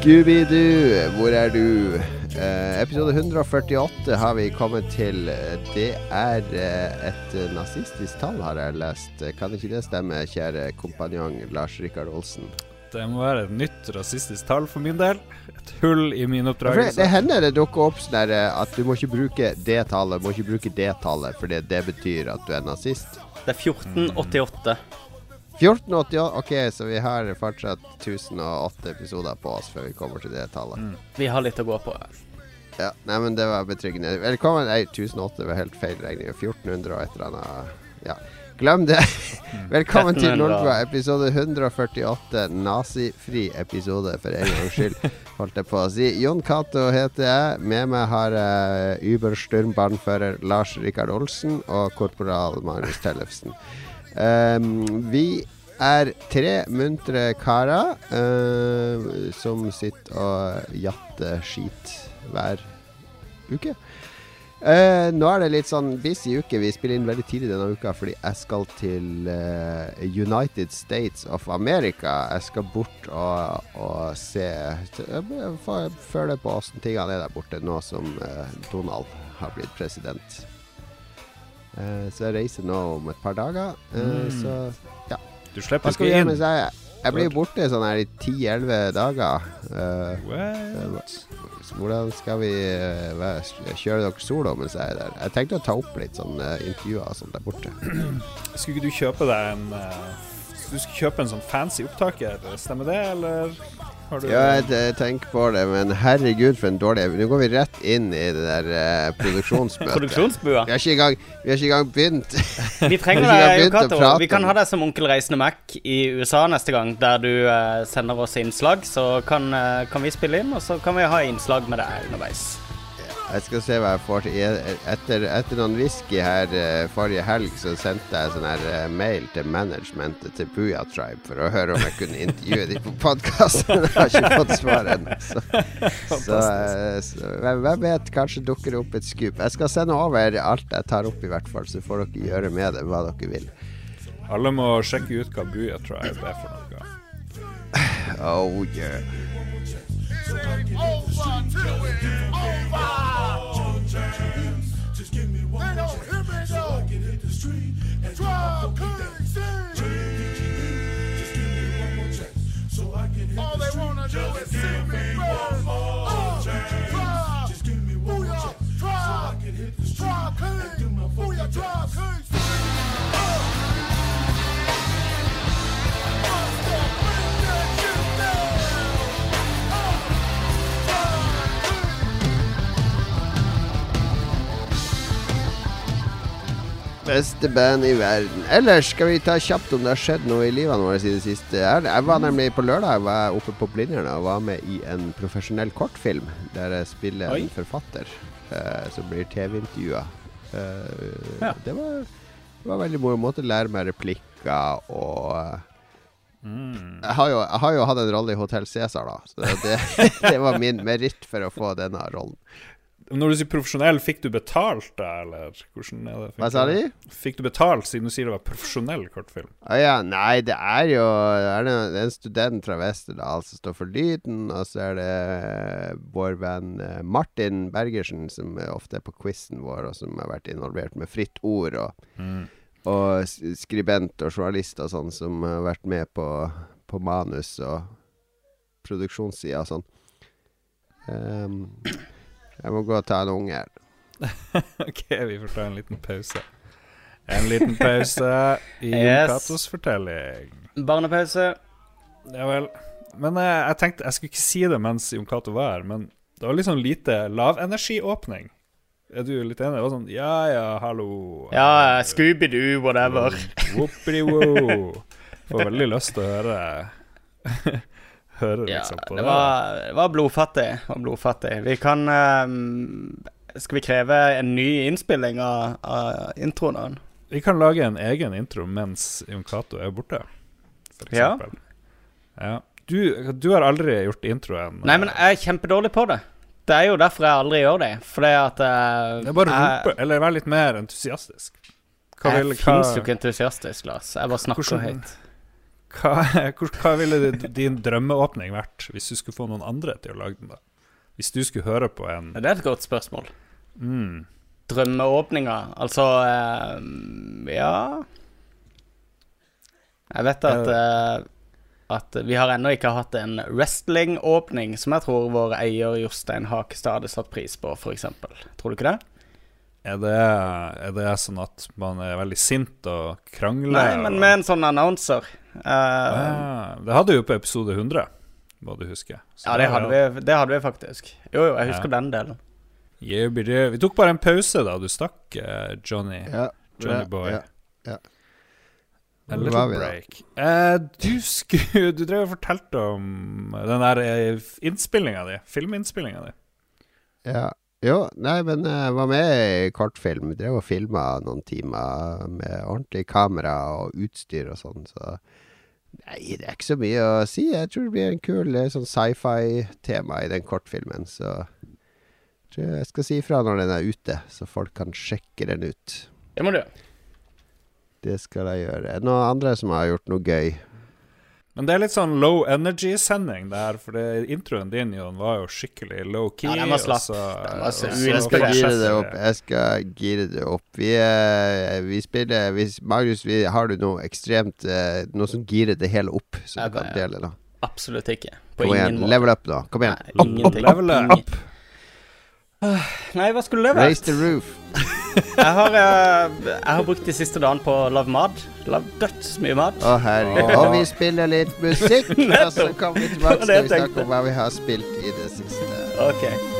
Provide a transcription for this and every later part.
Scooby-Doo, hvor er du? Eh, episode 148 har vi kommet til. Det er eh, et nazistisk tall, har jeg lest. Kan ikke det stemme, kjære kompanjong Lars Rikard Olsen? Det må være et nytt rasistisk tall for min del. Et hull i min oppdragelse. det, det hender det dukker opp sånn eh, at du må ikke bruke det tallet, må ikke bruke det tallet, fordi det betyr at du er nazist. Det er 1488. 1488, ok, så vi har fortsatt 1008 episoder på oss før vi kommer til det tallet. Mm. Vi har litt å gå på. Ja, nei, men det var betryggende. Velkommen. Nei, 1008 var helt feil regning. 1400 og et eller annet. Ja. Glem det. Velkommen til 1300. Nordbua, episode 148. Nazifri episode, for en gangs skyld, holdt jeg på å si. Jon Cato heter jeg. Med meg har jeg Ubersturmbahnfører Lars Rikard Olsen og korporal Magnus Tellefsen. Um, vi er tre muntre karer uh, som sitter og jatter skit hver uke. Uh, nå er det litt sånn busy uke. Vi spiller inn veldig tidlig denne uka fordi jeg skal til uh, United States of America. Jeg skal bort og, og se Føle på åssen tingene er der borte nå som Donald har blitt president. Eh, så jeg reiser nå om et par dager. Så Mm. Så Du slipper ikke inn. jeg Jeg blir borte sånn her i 10-11 dager. Eh, hvordan skal vi eh, kjøre dere solo mens jeg er der? Jeg tenkte å ta opp litt sånn eh, intervjuer sånn der borte. Skulle ikke du kjøpe deg en eh, Du skulle kjøpe en sånn fancy opptaker, stemmer det, eller har du Ja, jeg tenker på det, men herregud for en dårlig Nå går vi rett inn i det der uh, produksjonsmøtet. Produksjonsbua. Vi har ikke engang, vi har ikke engang begynt. Vi trenger deg, Cato. Vi kan ha deg som onkel Reisende Mac i USA neste gang, der du uh, sender oss innslag. Så kan, uh, kan vi spille inn, og så kan vi ha innslag med deg underveis. Jeg skal se hva jeg får til. Etter, etter noen whisky her eh, forrige helg, så sendte jeg sånn her eh, mail til managementet til Puya Tribe for å høre om jeg kunne intervjue dem på podkasten. Jeg har ikke fått svar ennå. Så, så, eh, så hvem hvem vet, kanskje dukker det opp et skup. Jeg skal sende over alt jeg tar opp, i hvert fall, så får dere gjøre med det hva dere vil. Alle må sjekke ut hva Buya Tribe er for noe. Oh yeah. All Beste band i verden. Ellers skal vi ta kjapt om det har skjedd noe i livene våre i det siste. Jeg var nemlig på lørdag jeg var oppe på Blindern og var med i en profesjonell kortfilm der jeg spiller Oi. en forfatter uh, som blir TV-intervjua. Uh, Ja. det, var, det var veldig moro. Måtte lære meg replikker og eh, Mm. jeg har, jo, jeg har jo hatt en rolle i Hotell Cæsar, da. Så det, det var min meritt for å få denne rollen. Når du sier profesjonell, fikk du betalt da, eller hvordan er det? Fikk Hva sa de? Fikk du betalt siden du sier det var profesjonell kortfilm? Å ja, nei, det er jo det er en- det en student fra Westerdal som står for lyden, og så er det eh, vår venn eh, Martin Bergersen, som er ofte er på quizen vår, og som har vært involvert med Fritt Ord, og, og skribent og journalist og sånn, som har vært med på, på manus og produksjonssida og sånn. Ehm, jeg må gå og ta en unge. OK, vi får ta en liten pause. En liten pause i Kato's Yes. Catos fortelling. Barnepause. Ja vel. Men eh, jeg tenkte Jeg skulle ikke si det mens Jon Cato var her, men det var litt sånn lite lavenergiåpning. Er du litt enig? Det var sånn Ja ja, hallo. Ja, Scooby-Doo, whatever. Whoopity-woo. Får veldig lyst til å høre Høre Ja, liksom på det var, det var blodfattig. Var blodfattig. Vi kan um, Skal vi kreve en ny innspilling av, av introen? Vi kan lage en egen intro mens Jon Cato er borte, for Ja. Ja. Du, du har aldri gjort introen? Nei, men jeg er kjempedårlig på det. Det er jo derfor jeg aldri gjør det. Fordi at uh, Det er bare å rope, eller være litt mer entusiastisk. Hva Jeg vil- hva- fins jo ikke entusiastisk, Lars. Jeg bare snakker Hvordan- høyt. Hva, hva ville din drømmeåpning vært hvis du skulle få noen andre til å lage den? da? Hvis du skulle høre på en Det er et godt spørsmål. mm, Drømmeåpninga, altså eh, Ja Jeg vet at eh, At vi har ennå ikke hatt en wrestling-åpning som jeg tror vår eier Jostein Hakestad hadde satt pris på, f.eks. Tror du ikke det? er, det, er det sånn at man er veldig sint og krangler? Nei, men med en sånn announcer. Eh, Ah, det hadde vi jo på episode 100, må du huske. Så ja, det hadde, vi, det hadde vi faktisk. Jo, jo, jeg husker Ja. den delen. Yeah. Vi tok bare en pause da du stakk, eh, Johnny. Ja, Johnny Boy. ja. A little var vi break. Eh, du skulle Du drev og fortalte om den der innspillinga di. Filminnspillinga di. Ja. Jo, nei, men jeg var med i kortfilm. Drev og filma noen timer med ordentlig kamera og utstyr og sånn, så Nei, det er ikke så mye å si. Jeg tror det blir en kul eh, sånn sci-fi-tema i den kortfilmen, så jeg tror jeg skal si ifra når den er ute, så folk kan sjekke den ut. Det må du gjøre. Det skal jeg gjøre. Er det noen andre som har gjort noe gøy? Men det er litt sånn low energy-sending, det her. For introen din Jon, var jo skikkelig low-key. Ja, den var og slapp. så- Den så Jeg skal gire det opp. Jeg skal gire det opp. Vi, eh, vi spiller vi, Magnus, vi, har du noe ekstremt eh, Noe som girer det hele opp, som du kan dele, da? Absolutt ikke. På Kom ingen igjen. måte. Level up, da. Kom igjen. Nei, opp, opp, opp, Ingen- Nei, hva skulle det vært? Raise the roof. Jeg har, eh, jeg har brukt de siste dagene på å lage mat. Lagd dødsmye mat. Å, herregud. Og vi spiller litt musikk, og så kommer vi tilbake og var det til jeg å snakke om hva vi har spilt i det siste. Ok.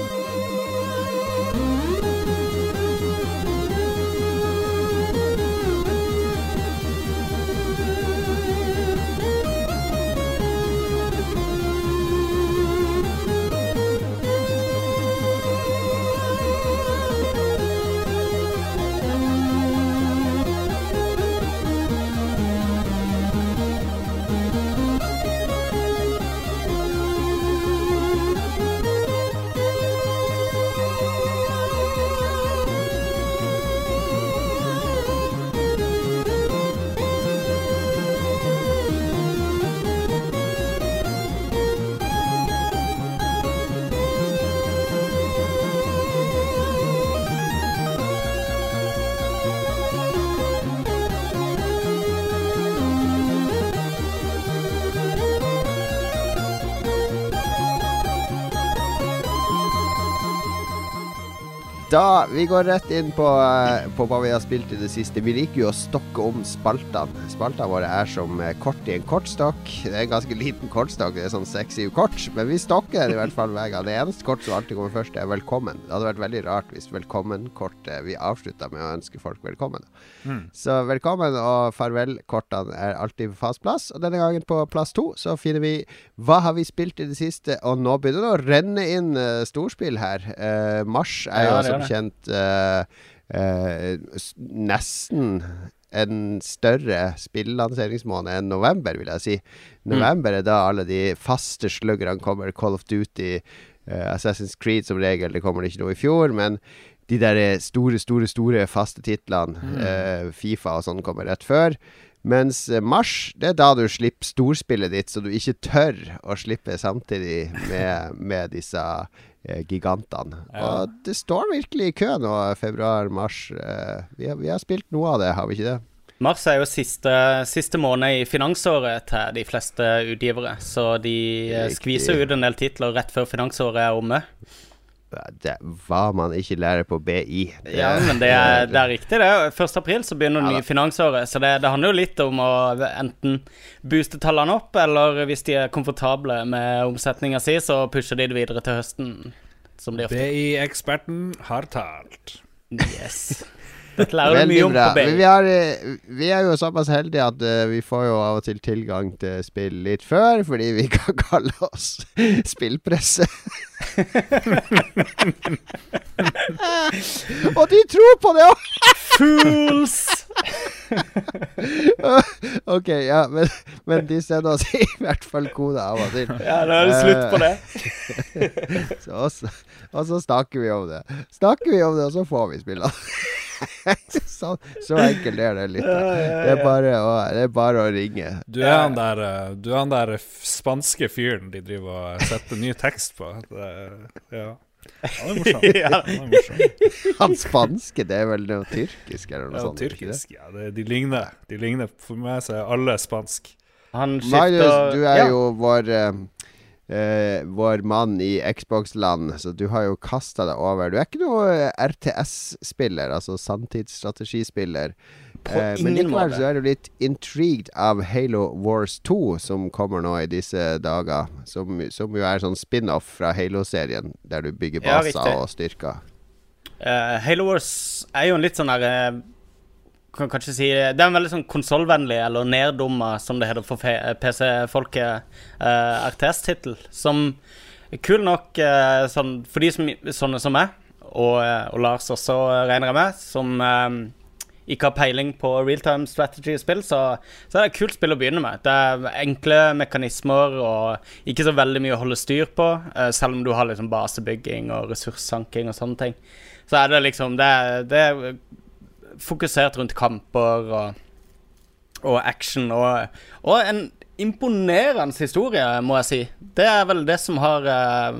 Vi går rett inn på, eh, på hva vi har spilt i det siste. Vi liker jo å stokke om spaltene. Spaltene våre er som eh, kort i en kortstokk. Det er en ganske liten kortstokk, det er sånn seks-syv kort. Men vi stokker i hvert fall hver gang. Det eneste kort som alltid kommer først, er velkommen. Det hadde vært veldig rart hvis velkommen-kortet vi avslutta med å ønske folk velkommen. Så velkommen og farvel-kortene er alltid på fast plass. Og denne gangen på plass to så finner vi hva har vi spilt i det siste, og nå begynner det å renne inn uh, storspill her. Uh, mars er jo Ja, som kjent eh, eh, s- nesten en større spillelanseringsmåned enn november, vil jeg si. November er da alle de faste sluggerne kommer. Call of Duty, uh, Assassin's Creed som regel. Det kommer ikke noe i fjor, men de der store, store, store faste titlene, uh, Fifa og sånn, kommer rett før. Mens eh, mars, det er da du slipper storspillet ditt, så du ikke tør å slippe samtidig med, med disse eh, gigantene. Ja. Og det står virkelig i kø nå, februar-mars. Eh, vi, vi har spilt noe av det, har vi ikke det? Mars er jo siste, siste måned i finansåret til de fleste utgivere, så de eh, Riktig. skviser ut en del titler rett før finansåret er omme. Det hva man ikke lærer på BI. Det- Ja, men det er, det er riktig, det. 1. april så begynner det Ja nye finansåret, så det, det handler jo litt om å enten booste tallene opp, eller hvis de er komfortable med omsetninga si, så pusher de det videre til høsten, som de ofte BI-eksperten har talt. Yes. Veldig mye om bra. på Men vi, har, eh, vi er jo såpass heldige at eh, vi får jo av og til tilgang til spill litt før, fordi vi kan kalle oss spillpresse. og de tror på det òg! Fools! ok, ja, men, men de sender oss i hvert fall kode av og til. Ja, da er det slutt på det. Så, og så- og så snakker vi om det. Snakker vi om det, og så får vi spillene. så, så enkelt er det litt. Det er bare å, det er bare å ringe. Du er han der, du er han der spanske fyren de driver og setter ny tekst på. Det, ja. Han er morsom. Ja. Han er morsom. Han spanske, det er vel noe tyrkisk eller noe Ja, sånt? det tyrkisk, ja. Det, de ligner. De ligner. For meg så er alle spansk. Han skifter du er ja. jo vår eh, eh, Vår mann i Xbox-land, så du har jo kasta deg over. Du er ikke noe RTS-spiller, altså sanntidsstrategispiller. Eh, men likevel så er du litt intrigued av Halo Wars 2, som kommer nå i disse dager. Som, som jo er sånn spin-off fra Halo-serien, der du bygger baser ja, og styrker. Uh, Halo Wars er jo en litt sånn der eh, Kan kanskje si Det er en veldig sånn konsollvennlig, eller neddumma, som det heter for PC-folket, uh, RTS-tittel. Som er kul nok uh, sånn, for de som, sånne som meg, og, eh, og Lars også, eh, regner jeg med, som eh, ikke har peiling på realtime strategy-spill, så, så er det et kult spill å begynne med. Det er enkle mekanismer og ikke så veldig mye å holde styr på, uh, selv om du har liksom basebygging og ressurssanking og sånne ting. Så er det liksom Det, det er fokusert rundt kamper og, og action og, og en imponerende historie, må jeg si. Det er vel det som har eh,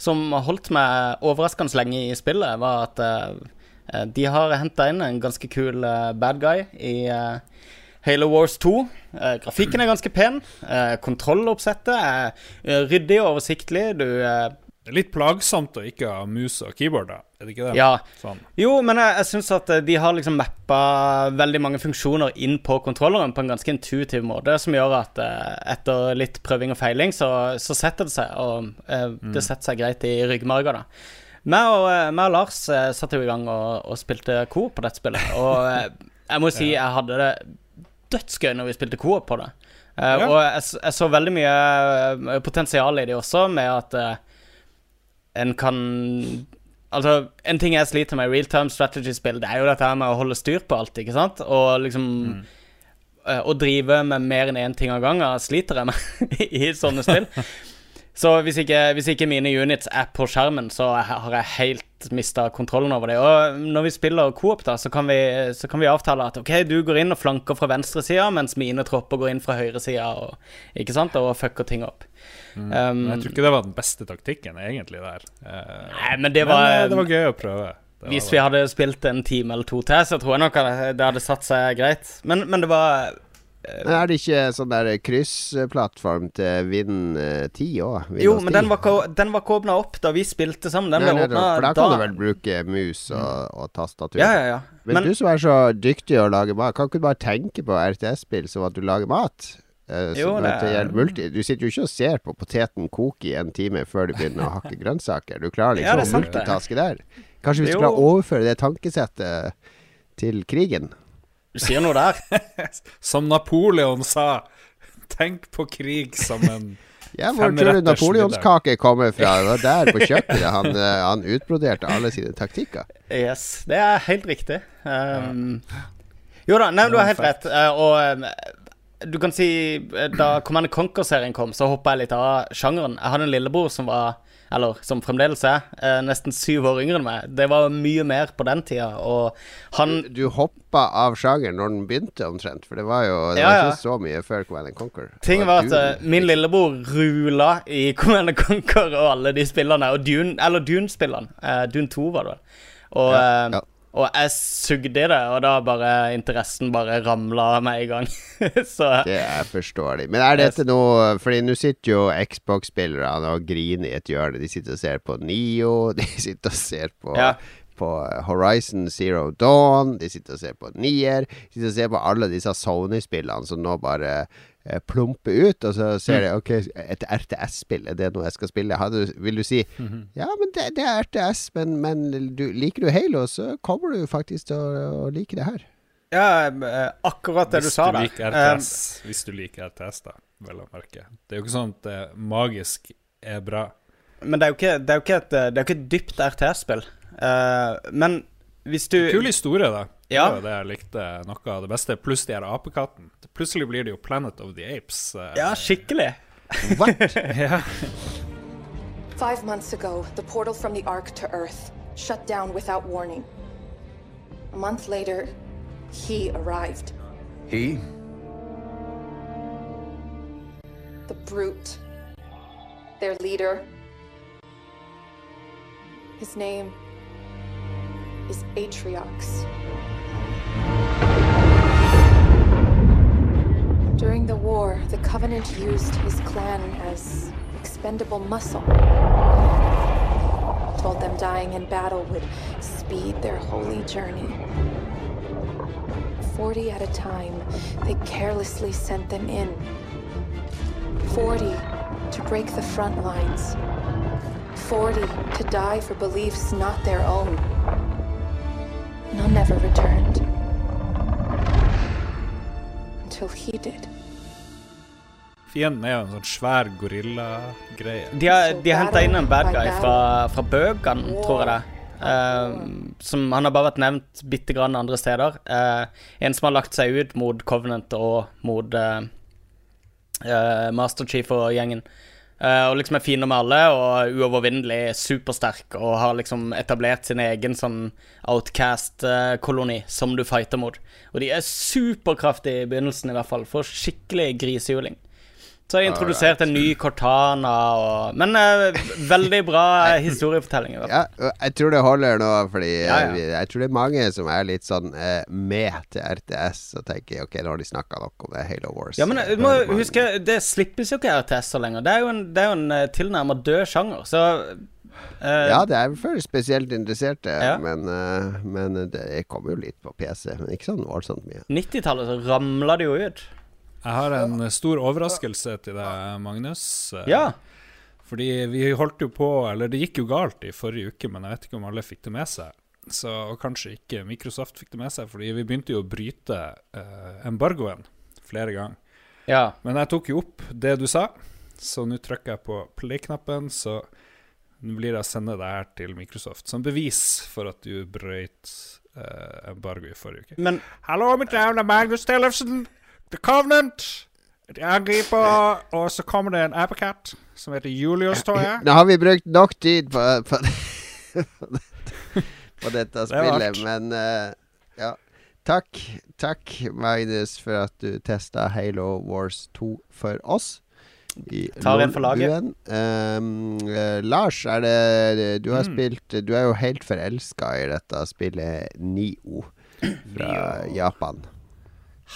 Som holdt meg overraskende lenge i spillet, var at eh, de har henta inn en ganske kul eh, bad guy i eh, Halo Wars 2. Eh, grafikken er ganske pen. Eh, kontrolloppsettet er eh, ryddig og oversiktlig. Du eh, Det er litt plagsomt å ikke ha mus og keyboard, da. Er det ikke det? Ja. Sånn. Jo, men jeg, jeg syns at eh, de har liksom mappa veldig mange funksjoner inn på kontrolleren på en ganske intuitiv måte, som gjør at eh, etter litt prøving og feiling, så, så setter det seg, og eh, det setter seg greit i ryggmarga, da. Meg og, eh, meg og Lars eh, satte jo i gang og, og spilte coop på dette spillet, og eh, jeg må si jeg hadde det dødsgøy når vi spilte coop på det. Eh, Ja. Og jeg, jeg så veldig mye potensial i det også, med at en kan Altså, en ting jeg sliter med i real time strategy-spill, det er jo dette her med å holde styr på alt, ikke sant? Og liksom mm. Å drive med mer enn én ting av gangen sliter jeg med i sånne spill. Så hvis ikke, hvis ikke mine units er på skjermen, så har jeg helt mista kontrollen over det. Og når vi spiller coop, da, så kan vi, så kan vi avtale at OK, du går inn og flanker fra venstresida, mens mine tropper går inn fra høyresida, og, ikke sant, og fucker ting opp. Um, jeg tror ikke det var den beste taktikken, egentlig, der. Eh, Nei, men det var, men, eh, det var gøy å prøve. Det Hvis vi hadde spilt en time eller to til, så tror jeg nok det hadde satt seg greit. Men, men det var Men er det ikke sånn der kryssplattform til Vind eh, 10 òg? Jo, men den var, ikke- den var kobla opp da vi spilte sammen. Den Nei, ble åpna For da kan du vel bruke mus og, og tastatur? Ja, ja, ja. Men, Men du som er så dyktig å lage mat, kan ikke du bare tenke på RTS-spill som at du lager mat? Eh, Jo. Du sitter jo ikke og ser på poteten koke i en time før du begynner å hakke grønnsaker. Du klarer liksom er å multitaske der. Kanskje vi skal Jo. overføre det tankesettet til krigen? du sier noe der. Som Napoleon sa, tenk på krig som en Ja, hvor tror du napoleonskake kommer fra? Det var der på kjøkkenet han, eh, han utbroderte alle sine taktikker. Yes, det er helt riktig. Um, jo da, nei, du har helt rett. eh, og du kan si eh, Da Command Conquer-serien kom, så hoppa jeg litt av sjangeren. Jeg hadde en lillebror som var eller som fremdeles er, eh, nesten syv år yngre enn meg. Det var mye mer på den tida, og han Du hoppa av sjangeren når den begynte, omtrent. For det var jo det Ja, var ja. ikke så mye før Command and Conquer. Ting var at Dune. min lillebror rula i Command Conquer og alle de spillene, og Dune, eller Dune-spillene. Eh, Dune 2 var det vel. Og, Ja, eh, ja. Og jeg sugde i det, og da bare interessen bare ramla med en gang. Så Det er forståelig. Men er dette noe Fordi nå sitter jo Xbox-spillerne og griner i et hjørne. De sitter og ser på Nio, de sitter og ser på Ja. På Horizon Zero Dawn, de sitter og ser på Nier. De sitter og ser på alle disse Sony-spillene som nå bare eh, plumper ut. Og så ser de OK, et RTS-spill, er det noe jeg skal spille? Hadde, du- vil du si Ja, men det, det er RTS, men, men du, liker du Halo, så kommer du faktisk til å, å like det her. ja, eh, akkurat det Hvis du sa du der. liker Eh, RTS, hvis du liker RTS, da, vel å merke. Det er jo ikke sånn at det magisk er bra. men det er jo ikke, det er jo ikke, et, det er jo ikke et dypt RTS-spill. Uh, men hvis du Kul historie, da. Ja. Det Ja. var det jeg likte noe av det beste. Pluss de her apekattene. Plutselig blir det jo Planet of the Apes. eh, Ja, skikkelig. What? ja. Five months ago, the portal from the Ark to Earth shut down without warning. A month later, he arrived. He? The brute. Their leader. His name is Atriox. During the war, the Covenant used his clan as expendable muscle. Told them dying in battle would speed their holy journey. Forty at a time, they carelessly sent them in. Forty to break the front lines. Forty to die for beliefs not their own. None never returned. Until he did. Fienden er jo en sånn svær gorillagreie. De har, de har henta inn en bad guy fra, fra bøkene, tror jeg det. Uh, som Han har bare vært nevnt bitte grann andre steder. Uh, en som har lagt seg ut mot Covenant og mot uh, eh, Master Chief og gjengen. Eh, og liksom er fine med alle og uovervinnelig, supersterk og har liksom etablert sin egen sånn outcast-koloni som du fighter mot. Og de er superkraftige i begynnelsen, i hvert fall. Får skikkelig grisehjuling. Så har jeg introdusert en ny Cortana og Men eh, veldig bra historiefortelling. Ja, jeg tror det holder nå, fordi Ja, ja. eh, jeg tror det er mange som er litt sånn eh, med til RTS og tenker ok, nå har de snakka nok om det Halo Wars. Ja, men Eh, du må huske, det slippes jo ikke RTS-er lenger. Det er jo en, det er jo en tilnærma død sjanger, så Uh, Ja, det er for spesielt interesserte, Ja. men, uh, men det kommer jo litt på PC. Men ikke sånn voldsomt mye. 90-tallet så ramla det jo ut. Jeg har en stor overraskelse til deg, Magnus. Eh, Ja. Fordi vi holdt jo på Eller det gikk jo galt i forrige uke, men jeg vet ikke om alle fikk det med seg. Så, og kanskje ikke Microsoft fikk det med seg, fordi vi begynte jo å bryte eh, embargoen flere ganger. ja. Men jeg tok jo opp det du sa, så nå trykker jeg på play-knappen, så nå blir det å sende det her til Microsoft som bevis for at du brøyt uh, embargo i forrige uke. Men Hallo, mitt navn er Magnus Tellefsen. The Covenant. De angriper, og så kommer det en apekatt som heter Julius, tror jeg. Nå har vi brukt nok tid på, på, på dette spillet, det men uh, ja. Takk, takk Magnus for at du testa Halo Wars 2 for oss. I Tar en for laget. Um, uh, Lars, er det Du har Mm. spilt Du er jo helt forelska i dette spillet Nio fra Japan.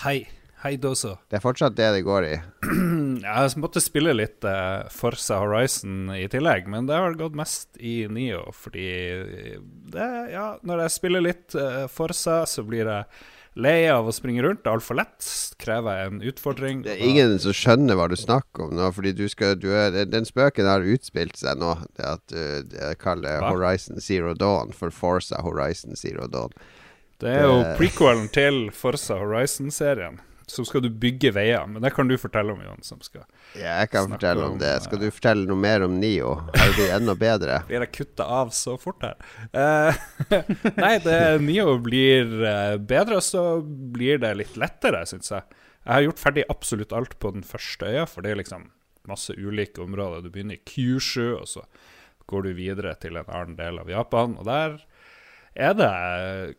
Hei. Hei, Doso. Det er fortsatt det det går i. Jeg måtte spille litt uh, Forza Horizon i tillegg, men det har gått mest i Nio, fordi det, ja, når jeg spiller litt uh, Forza, så blir jeg lei av å springe rundt. Det er altfor lett. Krever en utfordring. Det er ingen som skjønner hva du snakker om nå, fordi du skal du er, den- spøken har utspilt seg nå. Det at du det kaller Hva? Horizon Zero Dawn for Forza Horizon Zero Dawn. Det er jo prequelen til Forza Horizon-serien. Så skal du bygge veier, men det kan du fortelle om, Jon. som skal Ja, jeg kan fortelle om om, det. eh, Skal du fortelle noe mer om Nio? Har det enda bedre? Blir jeg kutta av så fort her? Uh, nei, det Nio blir eh, bedre, og så blir det litt lettere, syns jeg. Jeg har gjort ferdig absolutt alt på den første øya, for det er liksom masse ulike områder. Du begynner i Kyushu, og så går du videre til en annen del av Japan, og der er det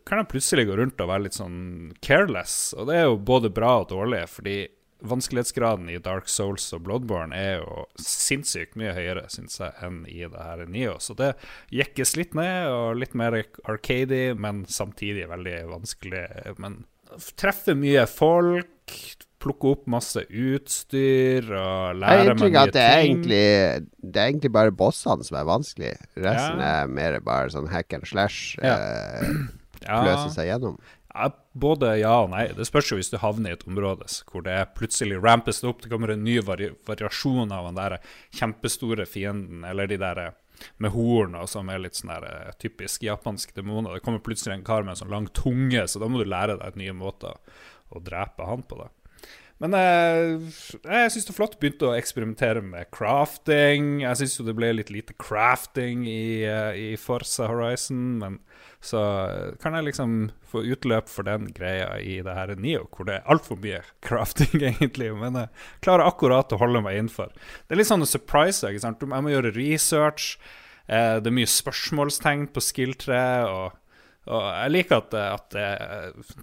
Kan jeg plutselig gå rundt og være litt sånn careless, og det er jo både bra og dårlig, fordi vanskelighetsgraden i Dark Souls og Bloodborne er jo sinnssykt mye høyere, syns jeg, enn i det her Nio. Så det jekkes litt ned, og litt mer arcady, men samtidig veldig vanskelig. Men treffer mye folk, plukker opp masse utstyr og lære meg nye ting. det er, egentlig, det er egentlig bare bossene som er vanskelig. Resten Ja. er mer bare sånn hack and slash. Ja. Eh, Ja. løse seg gjennom. Ja, både ja og nei. Det spørs jo hvis du havner i et område hvor det plutselig rampes opp. Det kommer en ny vari variasjon av den der kjempestore fienden, eller de der med horn og som er litt sånn der eh, typisk japansk demoner. Det kommer plutselig en kar med en sånn lang tunge, så da må du lære deg et nye måter å drepe han på. da. Men eh, jeg syns det er flott. Begynte å eksperimentere med crafting. Jeg syns jo det ble litt lite crafting i, eh, i Forza Horizon, men så eh, kan jeg liksom få utløp for den greia i det her Nio, hvor det er altfor mye crafting, egentlig. Men jeg klarer akkurat å holde meg innenfor. Det er litt sånn å surprise, ikke sant. Jeg må gjøre research. Eh, det er mye spørsmålstegn på skill-treet. og Og jeg liker at, at det,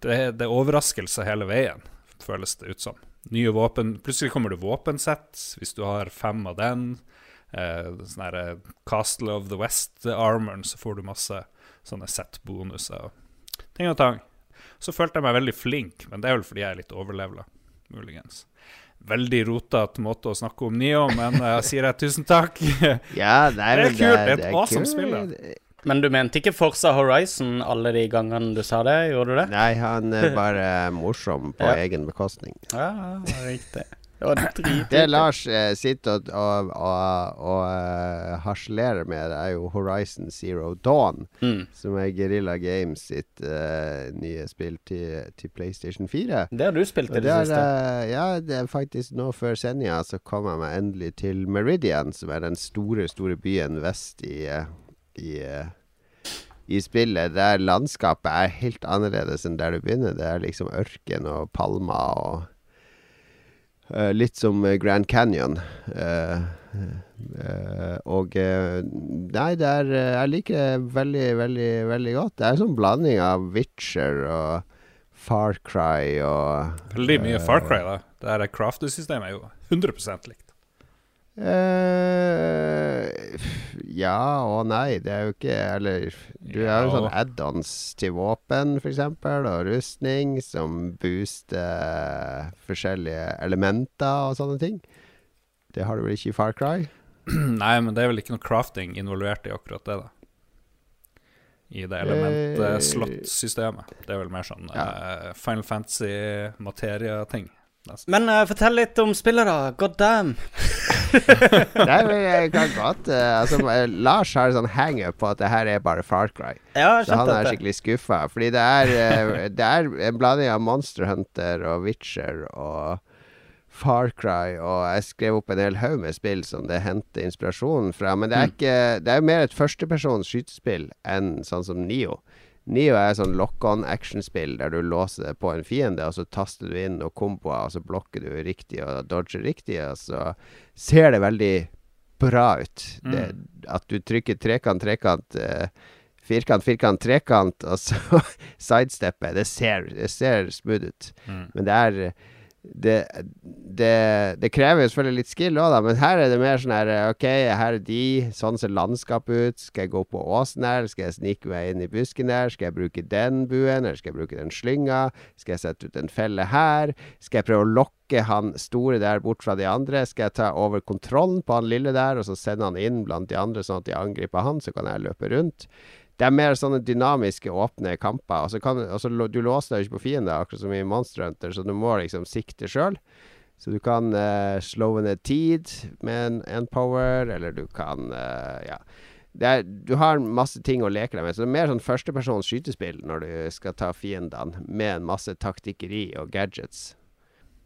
det, det er overraskelse hele veien, føles det ut som. Nye våpen Plutselig kommer det våpensett, hvis du har fem av den. Eh, sånn eh, Castle of the West-armoren, så får du masse sånne set-bonuser og ting og tang. Så følte jeg meg veldig flink, men det er vel fordi jeg er litt overlevela, muligens. Veldig rotete måte å snakke om Nio, men jeg sier jeg tusen takk. Ja, det er, Det er kult, det er et awesome spill. Men du mente ikke Forza Horizon alle de gangene du sa det? Gjorde du det? Nei, han er bare morsom på Ja. egen bekostning. Ja, riktig. Det. Det Lars eh, sitter og, og, og, og eh, harselerer med, det er jo Horizon Zero Dawn. Mm. Som er Guerrilla Games sitt uh, nye spill til, til PlayStation 4. Det har du spilt i det det siste. eh, ja, det er faktisk nå før sendinga så kom jeg meg endelig til Meridian, som er den store, store byen vest i, eh, i, eh, i spillet. Der landskapet er helt annerledes enn der du begynner. Det er liksom ørken og palmer og Uh, Litt som Grand Canyon. Uh, uh, og Nei, det er Jeg liker det veldig, veldig, veldig godt. Det er en sånn blanding av Witcher og Far Cry og Veldig mye Far Cry, da. Det her crafter-systemet er jo 100 likt. Eh, ja og nei. Det er jo ikke Eller du har jo Ja. sånn add-ons til våpen, f.eks., og rustning, som booster forskjellige elementer og sånne ting. Det har du vel ikke i Far Cry? Nei, men det er vel ikke noe crafting involvert i akkurat det, da. I det element-slott-systemet. Det er vel mer sånn eh, Final Fantasy-materia-ting. Nesten. Men uh, fortell litt om spillet, da. God damn. Nei, men jeg kan godt uh, altså, eh, Lars har en sånn hangup på at det her er bare Far Cry. Ja, Så han er skikkelig skuffa. Fordi det er, uh, det er en blanding av Monster Hunter og Witcher og Far Cry, og jeg skrev opp en hel haug med spill som det henter inspirasjonen fra. Men det er ikke Det er mer et førstepersons skytespill enn sånn som Nio. Nio er sånn lock-on actionspill der du låser på en fiende, og så taster du inn noen komboer, og så blokker du riktig og dodger riktig, og så ser det veldig bra ut. Det, at du trykker trekant, trekant eh, Firkant, firkant, trekant, og så sidestepper. Det ser, det ser smooth ut. Men det er det, det, det krever jo selvfølgelig litt skill òg, men her er det mer sånn her OK, her er de, sånn ser landskapet ut. Skal jeg gå på åsen her? Skal jeg snike meg inn i busken der? Skal jeg bruke den buen, eller skal jeg bruke den slynga? Skal jeg sette ut en felle her? Skal jeg prøve å lokke han store der bort fra de andre? Skal jeg ta over kontrollen på han lille der, og så sende han inn blant de andre, sånn at de angriper han, så kan jeg løpe rundt? Det er mer sånne dynamiske, åpne kamper. Og så kan, altså, du låser deg ikke på fiender, akkurat som i Monster Hunter, så du må liksom sikte sjøl. Så du kan uh, slowe ned tid med en, en power, eller du kan uh, Ja. Er, du har masse ting å leke deg med. Så det er mer sånn førstepersons skytespill når du skal ta fiendene, med en masse taktikkeri og gadgets.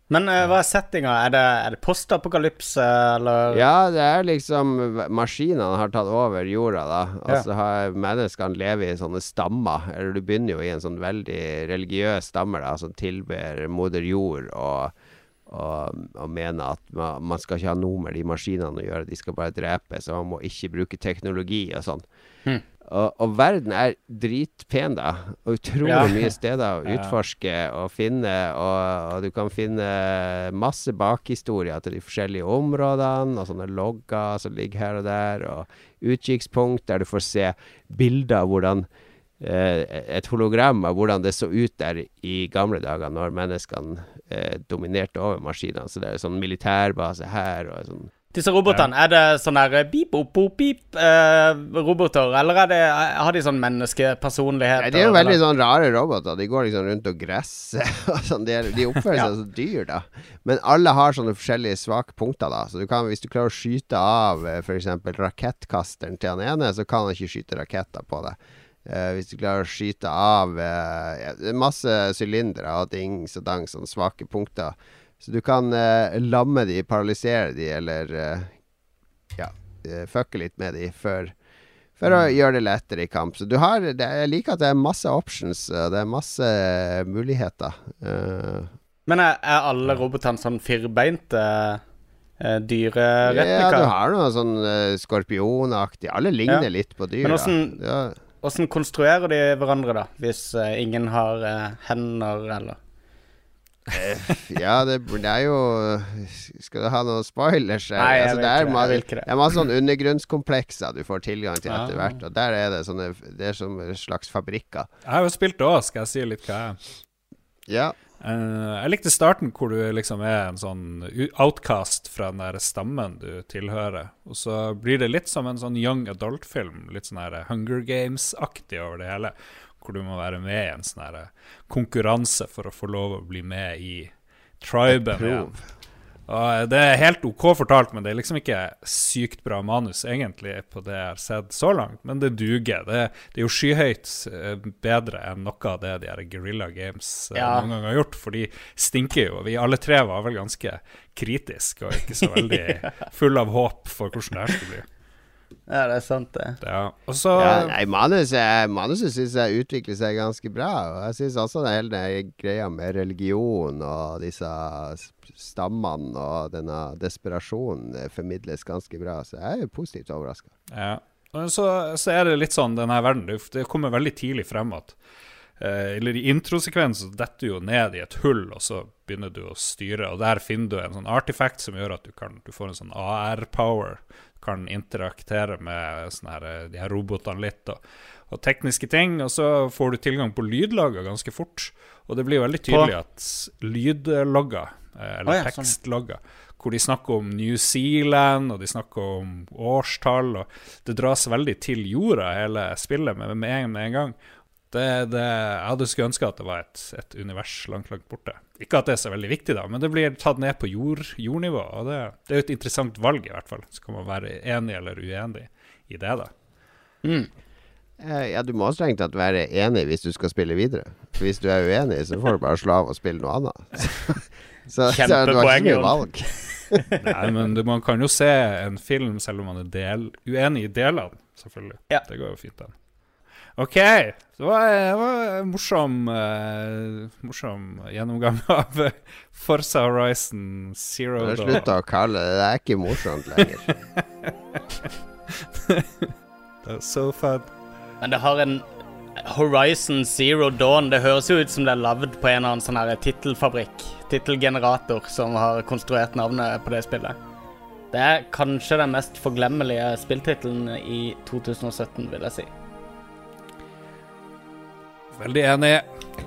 Men uh, hva er settinga? Er det, er det postapokalypse, eller Ja, det er liksom Maskinene har tatt over jorda, da. Og Ja. har menneskene lever i sånne stammer. Eller du begynner jo i en sånn veldig religiøs stamme, da, som tilber moder jord og, og, og mener at man, man skal ikke ha noe med de maskinene å gjøre, de skal bare drepe, så man må ikke bruke teknologi og sånn. Hmm. Og, og verden er dritpen, da. Og utrolig Ja. mye steder å utforske og finne. Og, og du kan finne masse bakhistorier til de forskjellige områdene, og sånne logger som ligger her og der, og utkikkspunkt der du får se bilder av hvordan eh, Et hologram av hvordan det så ut der i gamle dager, når menneskene eh, dominerte over maskinene. Så det er sånn militærbase her og sånn Disse robotene, er det sånn der beep, boop, boop, beep eh, roboter, eller er det, har de sånn menneskepersonlighet? Nei, de er jo veldig sånn rare roboter. De går liksom rundt og gresser. og sånn. De, de oppfører seg som dyr, da. Men alle har sånne forskjellige svake punkter, da. Så du kan, hvis du klarer å skyte av eh, f.eks. rakettkasteren til han ene, så kan han ikke skyte raketter på deg. Uh, hvis du klarer å skyte av eh, ja, er masse sylindere og dings og dang, sånne svake punkter. Så du kan eh, lamme de, paralysere de, eller eh, ja, eh, fucke litt med de før for å gjøre det lettere i kamp. Så du har det, Jeg liker at det er masse options, det er masse muligheter. Uh, Men er, er alle robotene sånn firbeinte uh, ja, du har noe sånn uh, skorpionaktig Alle ligner Ja. litt på dyr. Men åssen Ja. Konstruerer de hverandre, da? Hvis ingen har hender, eller Ja, det, det er jo Skal du ha noen spoilers? her? Nei, jeg altså, det, er ikke det, jeg ikke det. det er masse sånn undergrunnskomplekser du får tilgang til etter Ah. hvert. Og der er det sånne Det er som slags fabrikker. Jeg har jo spilt det òg, skal jeg si litt hva jeg er. Ja. Uh, jeg likte starten hvor du liksom er en sånn outcast fra den der stammen du tilhører. Og så blir det litt som en sånn young adult-film. Litt sånn her Hunger Games-aktig over det hele. Hvor du må være med i en sånn her konkurranse for å få lov å bli med i triben igjen. Og det er helt OK fortalt, men det er liksom ikke sykt bra manus egentlig på det jeg har sett så langt. Men det duger. Det, det er jo skyhøyt eh, bedre enn noe av det de her Guerrilla Games eh, Ja. noen gang har gjort, for de stinker jo. Vi alle tre var vel ganske kritiske og ikke så veldig full av håp for hvordan det her skulle bli. Ja, det er sant, det. Ja. Og så Ja, nei, manuset, manuset syns jeg utvikler seg ganske bra. Og jeg syns også det hele den greia med religion og disse stammene og denne desperasjonen eh, formidles ganske bra. Så jeg er jo positivt overraska. Ja. Så, så er det litt sånn denne verden Det, det kommer veldig tidlig frem at Eller i introsekvensen så detter du jo ned i et hull, og så begynner du å styre. Og der finner du en sånn artifact som gjør at du, kan, du får en sånn AR-power. Kan interaktere med her, eh, de her robotene litt. Og, og tekniske ting. Og så får du tilgang på lydlogger ganske fort. Og det blir veldig tydelig at lydlogger, eh, eller Å ja, sånn. tekstlogger, hvor de snakker om New Zealand, og de snakker om årstall, og det dras veldig til jorda, hele spillet, med, med en gang. Det, det, jeg hadde skulle ønske at det var et, et univers langt, langt borte. Ikke at det er så veldig viktig, da, men det blir tatt ned på jord, jordnivå. Og det, det er jo et interessant valg, i hvert fall. Så kan man være enig eller uenig i det, da. Mm. Ja, du må strengt tatt være enig hvis du skal spille videre. For Hvis du er uenig, så får du bare slå av og spille noe annet. Så, så, du har ikke mye valg. Nei, men du, man kan jo se en film selv om man er del, uenig i delene, selvfølgelig. Ja. Det går jo fint, den. OK. Det var, det var en morsom, uh, morsom gjennomgang av Forsa Forza Horizon Zero Du Dawn. Slutt å kalle det Det er ikke morsomt lenger. Det er so fun. Men det har en Horizon Zero Dawn. Det høres jo ut som det er lagd på en eller annen sånn tittelfabrikk. Tittelgenerator som har konstruert navnet på det spillet. Det er kanskje den mest forglemmelige spilltittelen i 2017, vil jeg si. Veldig enig.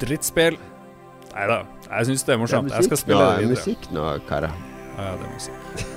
Drittspill. Nei da, jeg syns det er Det er morsomt. Jeg skal musikk spille det videre. musikk nå, karer. Ja, ja, det er musikk.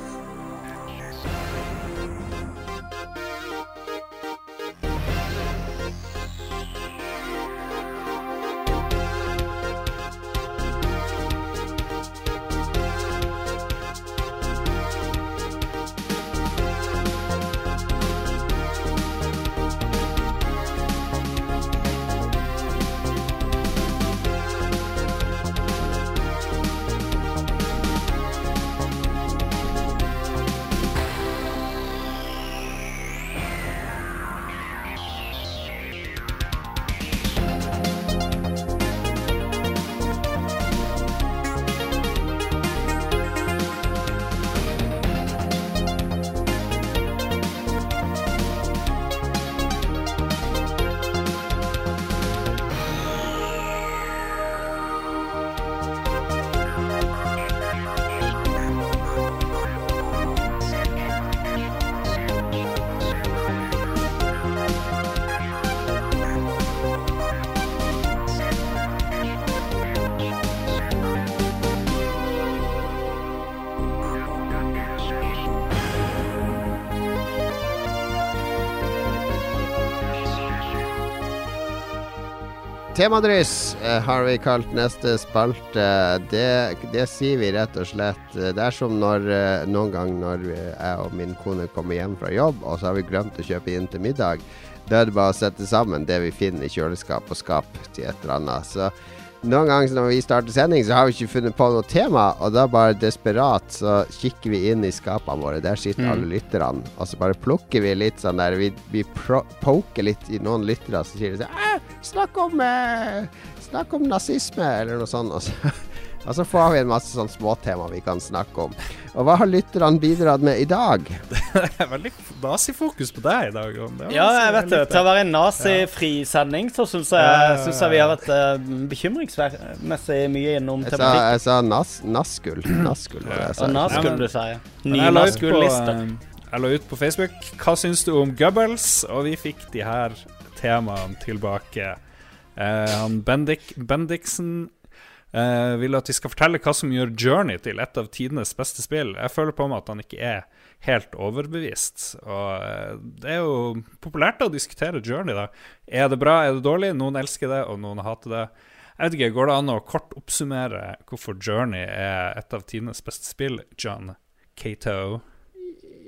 Temadryss eh, har vi kalt neste spalte. Det, det sier vi rett og slett. Det er som når, eh, noen gang når jeg og min kone kommer hjem fra jobb, og så har vi glemt å kjøpe inn til middag. Da er det bare å sette sammen det vi finner i kjøleskap og skap til et eller annet. Så noen ganger når vi starter sending, så har vi ikke funnet på noe tema, og da bare desperat så kikker vi inn i skapene våre. Der sitter alle lytterne, og så bare plukker vi litt sånn der Vi, vi poker litt i noen lyttere, så sier sånn Snakk om eh, Snakk om nazisme, eller noe sånt. Og så, Og så får vi en masse sånn småtema vi kan snakke om. Og hva har lytterne bidratt med i dag? Det er veldig nazifokus på deg i dag. Ja, jeg vet det. Til å være en nazifri sending, så syns jeg, synes jeg vi har vært uh, bekymringsmessig mye innom Jeg sa, tematikk. jeg sa nas, Naskull. Naskull var det jeg sa. Og NAS Ja, skulle men- du sier. Nye jeg la ut på, NAS-lister. eh, jeg la ut på Facebook Hva syns du om Goebbels? Og vi fikk de her temaene tilbake. Eh, han Bendik, Bendiksen eh, vil at vi skal fortelle hva som gjør Journey til et av tidenes beste spill. Jeg føler på meg at han ikke er helt overbevist. Og eh, det er jo populært å diskutere Journey, da. Er det bra, er det dårlig? Noen elsker det, og noen hater det. Jeg vet ikke, Går det an å kort oppsummere hvorfor Journey er et av tidenes beste spill, John Cato?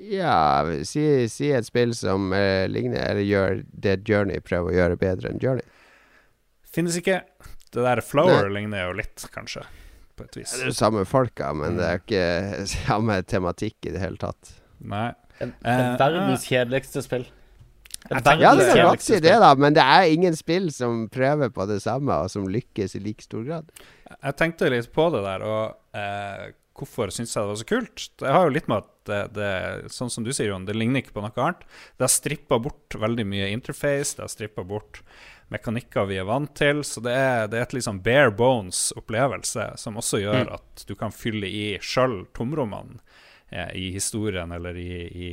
Ja, si, si et spill som eh, ligner, eller gjør det Journey prøver å gjøre bedre enn Journey. Finnes ikke. Det der Flower ligner jo litt, kanskje, på et vis. Det er jo samme folka, men det er ikke samme tematikk i det hele tatt. Nei. Det Eh, er verdens kjedeligste spill. Ja, det er kan godt si det, da, men det er ingen spill som prøver på det samme, og som lykkes i like stor grad. Jeg tenkte litt på det der, og eh, hvorfor syns jeg det var så kult? Det har jo litt med at det, det sånn som du sier, Jon, det ligner ikke på noe annet. Det har strippa bort veldig mye interface, det har strippa bort mekanikker vi er vant til, så det er, det er et sånn bare bones-opplevelse som også gjør at du kan fylle i sjøl tomrommene eh, i historien eller i, i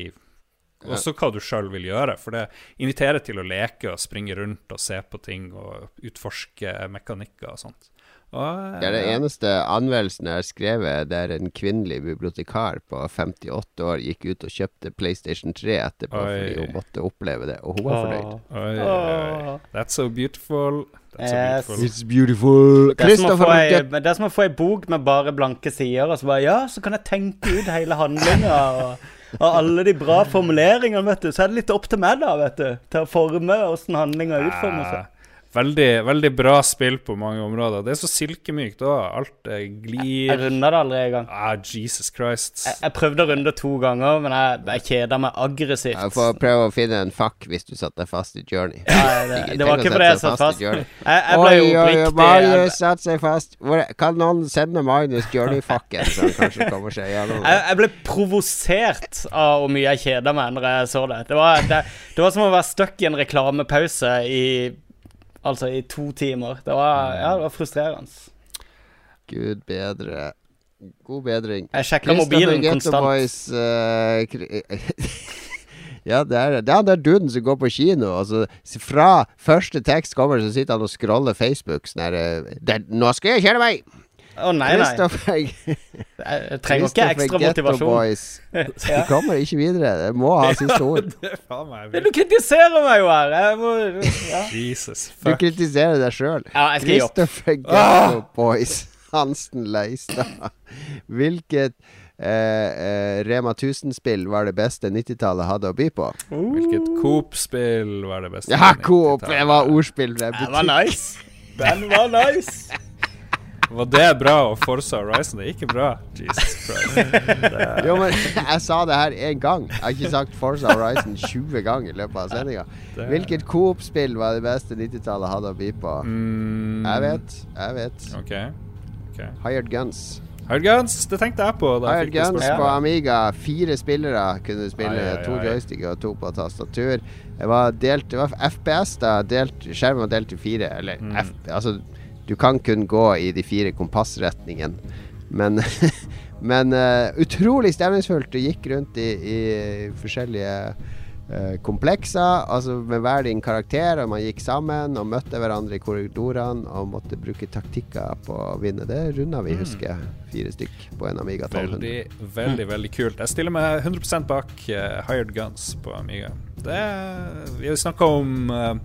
også hva du sjøl vil gjøre. For det inviterer til å leke og springe rundt og se på ting og utforske mekanikker og sånt. Og, Det er den eneste anmeldelsen jeg har skrevet der en kvinnelig bibliotekar på 58 år gikk ut og kjøpte PlayStation 3 etterpå Oi. fordi hun måtte oppleve det, og hun var fornøyd. Oi, oi. That's so beautiful. That's so beautiful. It's beautiful. Det er, ei, det er som å få ei bok med bare blanke sider, og så bare Ja, så kan jeg tenke ut hele handlinga og, og alle de bra formuleringene, vet du. Så er det litt opp til meg, da, vet du. Til å forme åssen handlinga utformer seg. Veldig, veldig bra spill på mange områder. Det er så silkemykt òg. Alt glir. Jeg jeg runda det aldri en gang. Ah, Jesus Christ. Jeg, jeg prøvde å runde to ganger, men jeg, jeg kjeda meg aggressivt. Jeg får prøve å finne en fuck hvis du satte deg fast i Journey. Ja, det, det var ikke fordi jeg satt fast. Jeg, jeg ble jo oppriktig Marius satte seg fast. Hvor, kan noen sende Magnus Journey-fucken, så han kanskje kommer seg gjennom jeg ble provosert av hvor mye jeg kjeda meg når jeg så det. Det var, det, det var som å være stuck i en reklamepause i Altså i to timer. Det var, ja, det var frustrerende. Gud bedre. God bedring. Jeg sjekka mobilen konstant. Boys, uh, ja, det er det. er han der duden som går på kino, Altså, fra første tekst kommer, så sitter han og scroller Facebook sånn her eh, Nå skal jeg kjøre meg! Å nei, nei. Kristoffer Jeg, jeg trenger ikke ekstra motivasjon. Boys. Du kommer ikke videre. Jeg må ha siste ord. Du kritiserer meg jo her. Jeg må, ja. Jesus. Du kritiserer deg sjøl. ja, opp. Christopher Ghetto Boys. Hansen Leistad. Hvilket eh, eh, Rema 1000-spill var det beste 90-tallet hadde å by på? Hvilket Coop-spill var det beste? Ja, Coop! Det var ordspill. Det Den var nice. Den var nice. Var det bra? Og Forza Horizon, det er ikke bra. Jesus Christ. Jo, men jeg sa det her én gang. Jeg har ikke sagt Forza Horizon 20 ganger i løpet av sendinga. Hvilket Coop-spill var det beste 90-tallet hadde å by på? Mm, Jeg vet. Jeg vet. Okay. Okay. Hired Guns. Hired Guns, det tenkte jeg på. Da jeg Hired fikk Guns på Amiga. Fire spillere kunne spille. Ai, ai, To joystick joysticker og to på tastatur. Det var delt Det var FPS, da. Delt, skjermen var delt i fire. Eller Mm. F, altså Du kan kun gå i de fire kompassretningene. Men Men uh, utrolig stemningsfullt. Du gikk rundt i, i forskjellige komplekser, altså med hver din karakter, og man gikk sammen og møtte hverandre i korridorene og måtte bruke taktikker på å vinne. Det runda vi, husker jeg. Fire stykk på en Amiga 1200. Veldig, veldig veldig kult. Jeg stiller meg 100 bak uh, Hired Guns på Amiga. Det vi snakker om uh,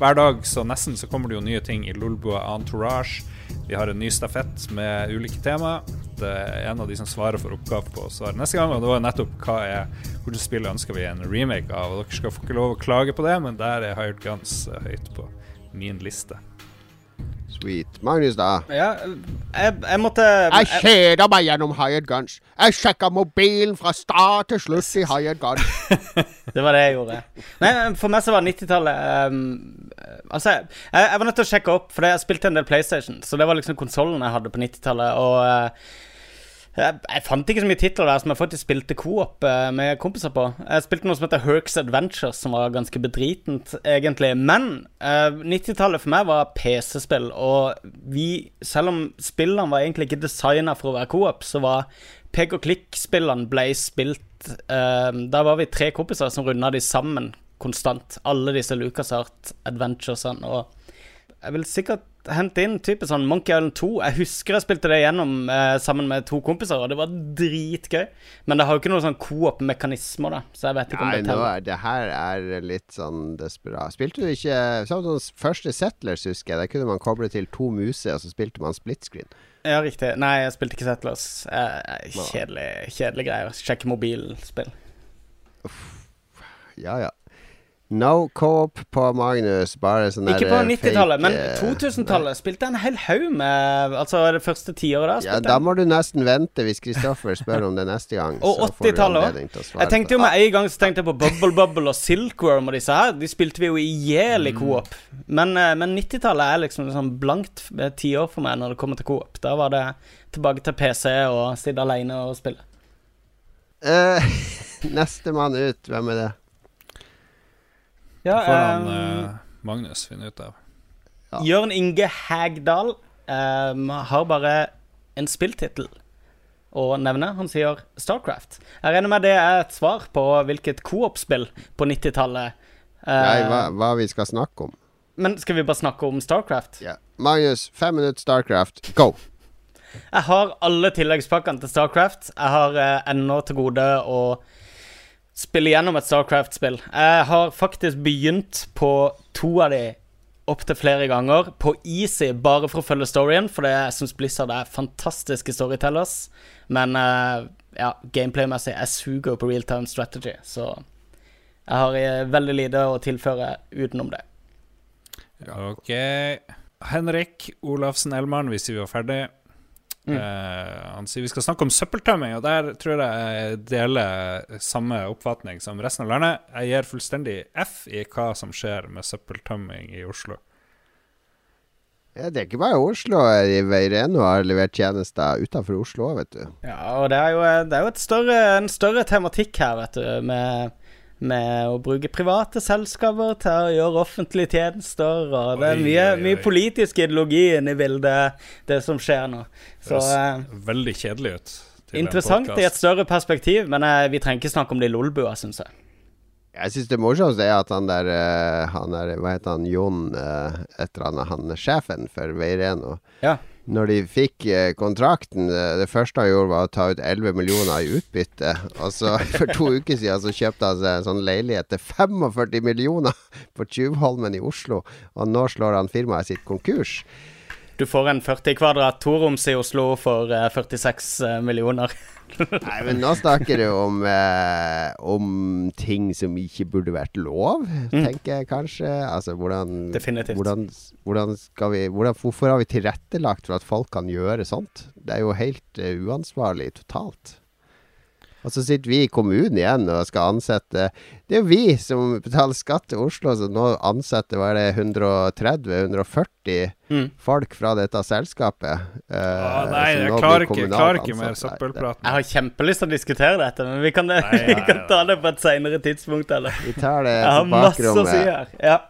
hver dag, så nesten så kommer det jo nye ting i Lolbua Entourage. Vi har en ny stafett med ulike tema. Det er en av de som svarer for oppgave på å svare neste gang. Og det var nettopp hva er hvilket spill ønsker vi en remake av. Og dere skal få ikke lov å klage på det, men der er Hired Guns eh, høyt på min liste. Sweet. Magnus, da? Ja, jeg, jeg måtte Jeg kjeder meg gjennom Hired Guns. Jeg sjekka mobilen fra start til slutt i Hired Guns. Det var det jeg gjorde. Nei, For meg så var 90-tallet ehm, Altså, jeg, jeg var nødt til å sjekke opp, for jeg spilte en del PlayStation. Så det var liksom konsollen jeg hadde på 90-tallet. Og eh, jeg, jeg fant ikke så mye titler der som jeg faktisk spilte co-op eh, med kompiser på. Jeg spilte noe som heter Herks Adventures, som var ganske bedritent, egentlig. Men eh, 90-tallet for meg var PC-spill, og vi, selv om spillene var egentlig ikke designa for å være co-op, så var pek og klikk-spillene ble spilt uh, Da var vi tre kompiser som runda de sammen konstant. Alle disse LucasArt Adventuresene. Og jeg vil sikkert hente inn type sånn Monkey Island 2. Jeg husker jeg spilte det gjennom eh, sammen med to kompiser, og det var dritgøy. Men det har jo ikke noen sånn coop-mekanismer, da, så jeg vet ikke om det teller. Nei, det her er litt sånn desperat. Spilte du ikke Sånn som første Settlers, husker jeg. Der kunne man koble til to muser, og så spilte man split screen. Ja, riktig. Nei, jeg spilte ikke Settlers. Eh, kjedelig, kjedelig greier. Sjekke mobilspill. Ja, ja. No co-op på Magnus, bare sånn Ikke på eh, 90-tallet, men eh, 2000-tallet spilte jeg en hel haug med Altså det første tiåret. Ja, da må du nesten vente hvis Kristoffer spør om det neste gang. Og så får du 80-tallet anledning til å svare Jeg tenkte jo med en gang så tenkte jeg på Bubble Bubble og Silkworm og disse her. De spilte vi jo i hjel i coop. Men, eh, men 90-tallet er liksom sånn blankt eh, tiår for meg når det kommer til coop. Da var det tilbake til PC og sitte alene og spille. Uh, Nestemann ut, hvem er det? Ja, får han eh, eh, Magnus finne ut av. Ja. Jørn Inge Hægdal um, har bare en spilltittel å nevne. Han sier Starcraft. Jeg regner med det er et svar på hvilket coop-spill på 90-tallet. uh, Nei, hva, hva vi skal snakke om. Men skal vi bare snakke om Starcraft? Ja. Magnus, fem minutter Starcraft, go! Jeg har alle tilleggspakkene til Starcraft. Jeg har uh, ennå til gode å spille gjennom et Starcraft-spill. Jeg har faktisk begynt på to av de opptil flere ganger. På easy, bare for å følge storyen, for jeg syns Blizzard er fantastiske storytellers. Men eh, ja, gameplay-messig, jeg suger på real time strategy, så jeg har eh, veldig lite å tilføre utenom det. Ok. Henrik Olafsen Elmarn, hvis vi var ferdig. Mm. Eh, han sier vi skal snakke om søppeltømming, og der tror jeg jeg deler samme oppfatning som resten av landet. Jeg gir fullstendig F i hva som skjer med søppeltømming i Oslo. Ja, det er ikke bare Oslo. eh, Veireno har levert tjenester utenfor Oslo òg, vet du. Ja, og det er jo, det er jo et større, en større tematikk her, vet du, med, med å bruke private selskaper til å gjøre offentlige tjenester, og det er mye, mye politisk ideologi inne i bildet, det som skjer nå. Så Høres eh, veldig kjedelig ut. interessant i et større perspektiv, men eh, vi trenger ikke snakke om det i Lolbua, syns jeg. Jeg syns det morsomste er at han der, eh, han der Hva heter han? Jon etter et eller annet. Han sjefen for Veireno. Ja. Når de fikk eh, kontrakten, eh, det første han gjorde, var å ta ut 11 millioner i utbytte. Og så For to uker siden så kjøpte han seg en sånn leilighet til 45 millioner på Tjuvholmen i Oslo. Og nå slår han firmaet sitt konkurs. Du får en 40 kvadrat toroms i Oslo for eh, 46 millioner. Nei, men nå snakker du om, eh, om ting som ikke burde vært lov, tenker jeg kanskje. Altså hvordan Definitivt. Hvordan, hvordan skal vi hvordan, Hvorfor har vi tilrettelagt for at folk kan gjøre sånt? Det er jo helt uh, uansvarlig totalt. Og så sitter vi i kommunen igjen og skal ansette Det er jo vi som betaler skatt til Oslo, så nå ansetter hva er det, 130-140 Mm. folk fra dette selskapet. Uh, Ah, nei, jeg klarer ikke, klarer ikke mer søppelprat. Jeg har kjempelyst til å diskutere dette, men vi kan, Nei, vi kan ta det på et senere tidspunkt, eller? Vi tar det Jeg har masse å si her. Ja.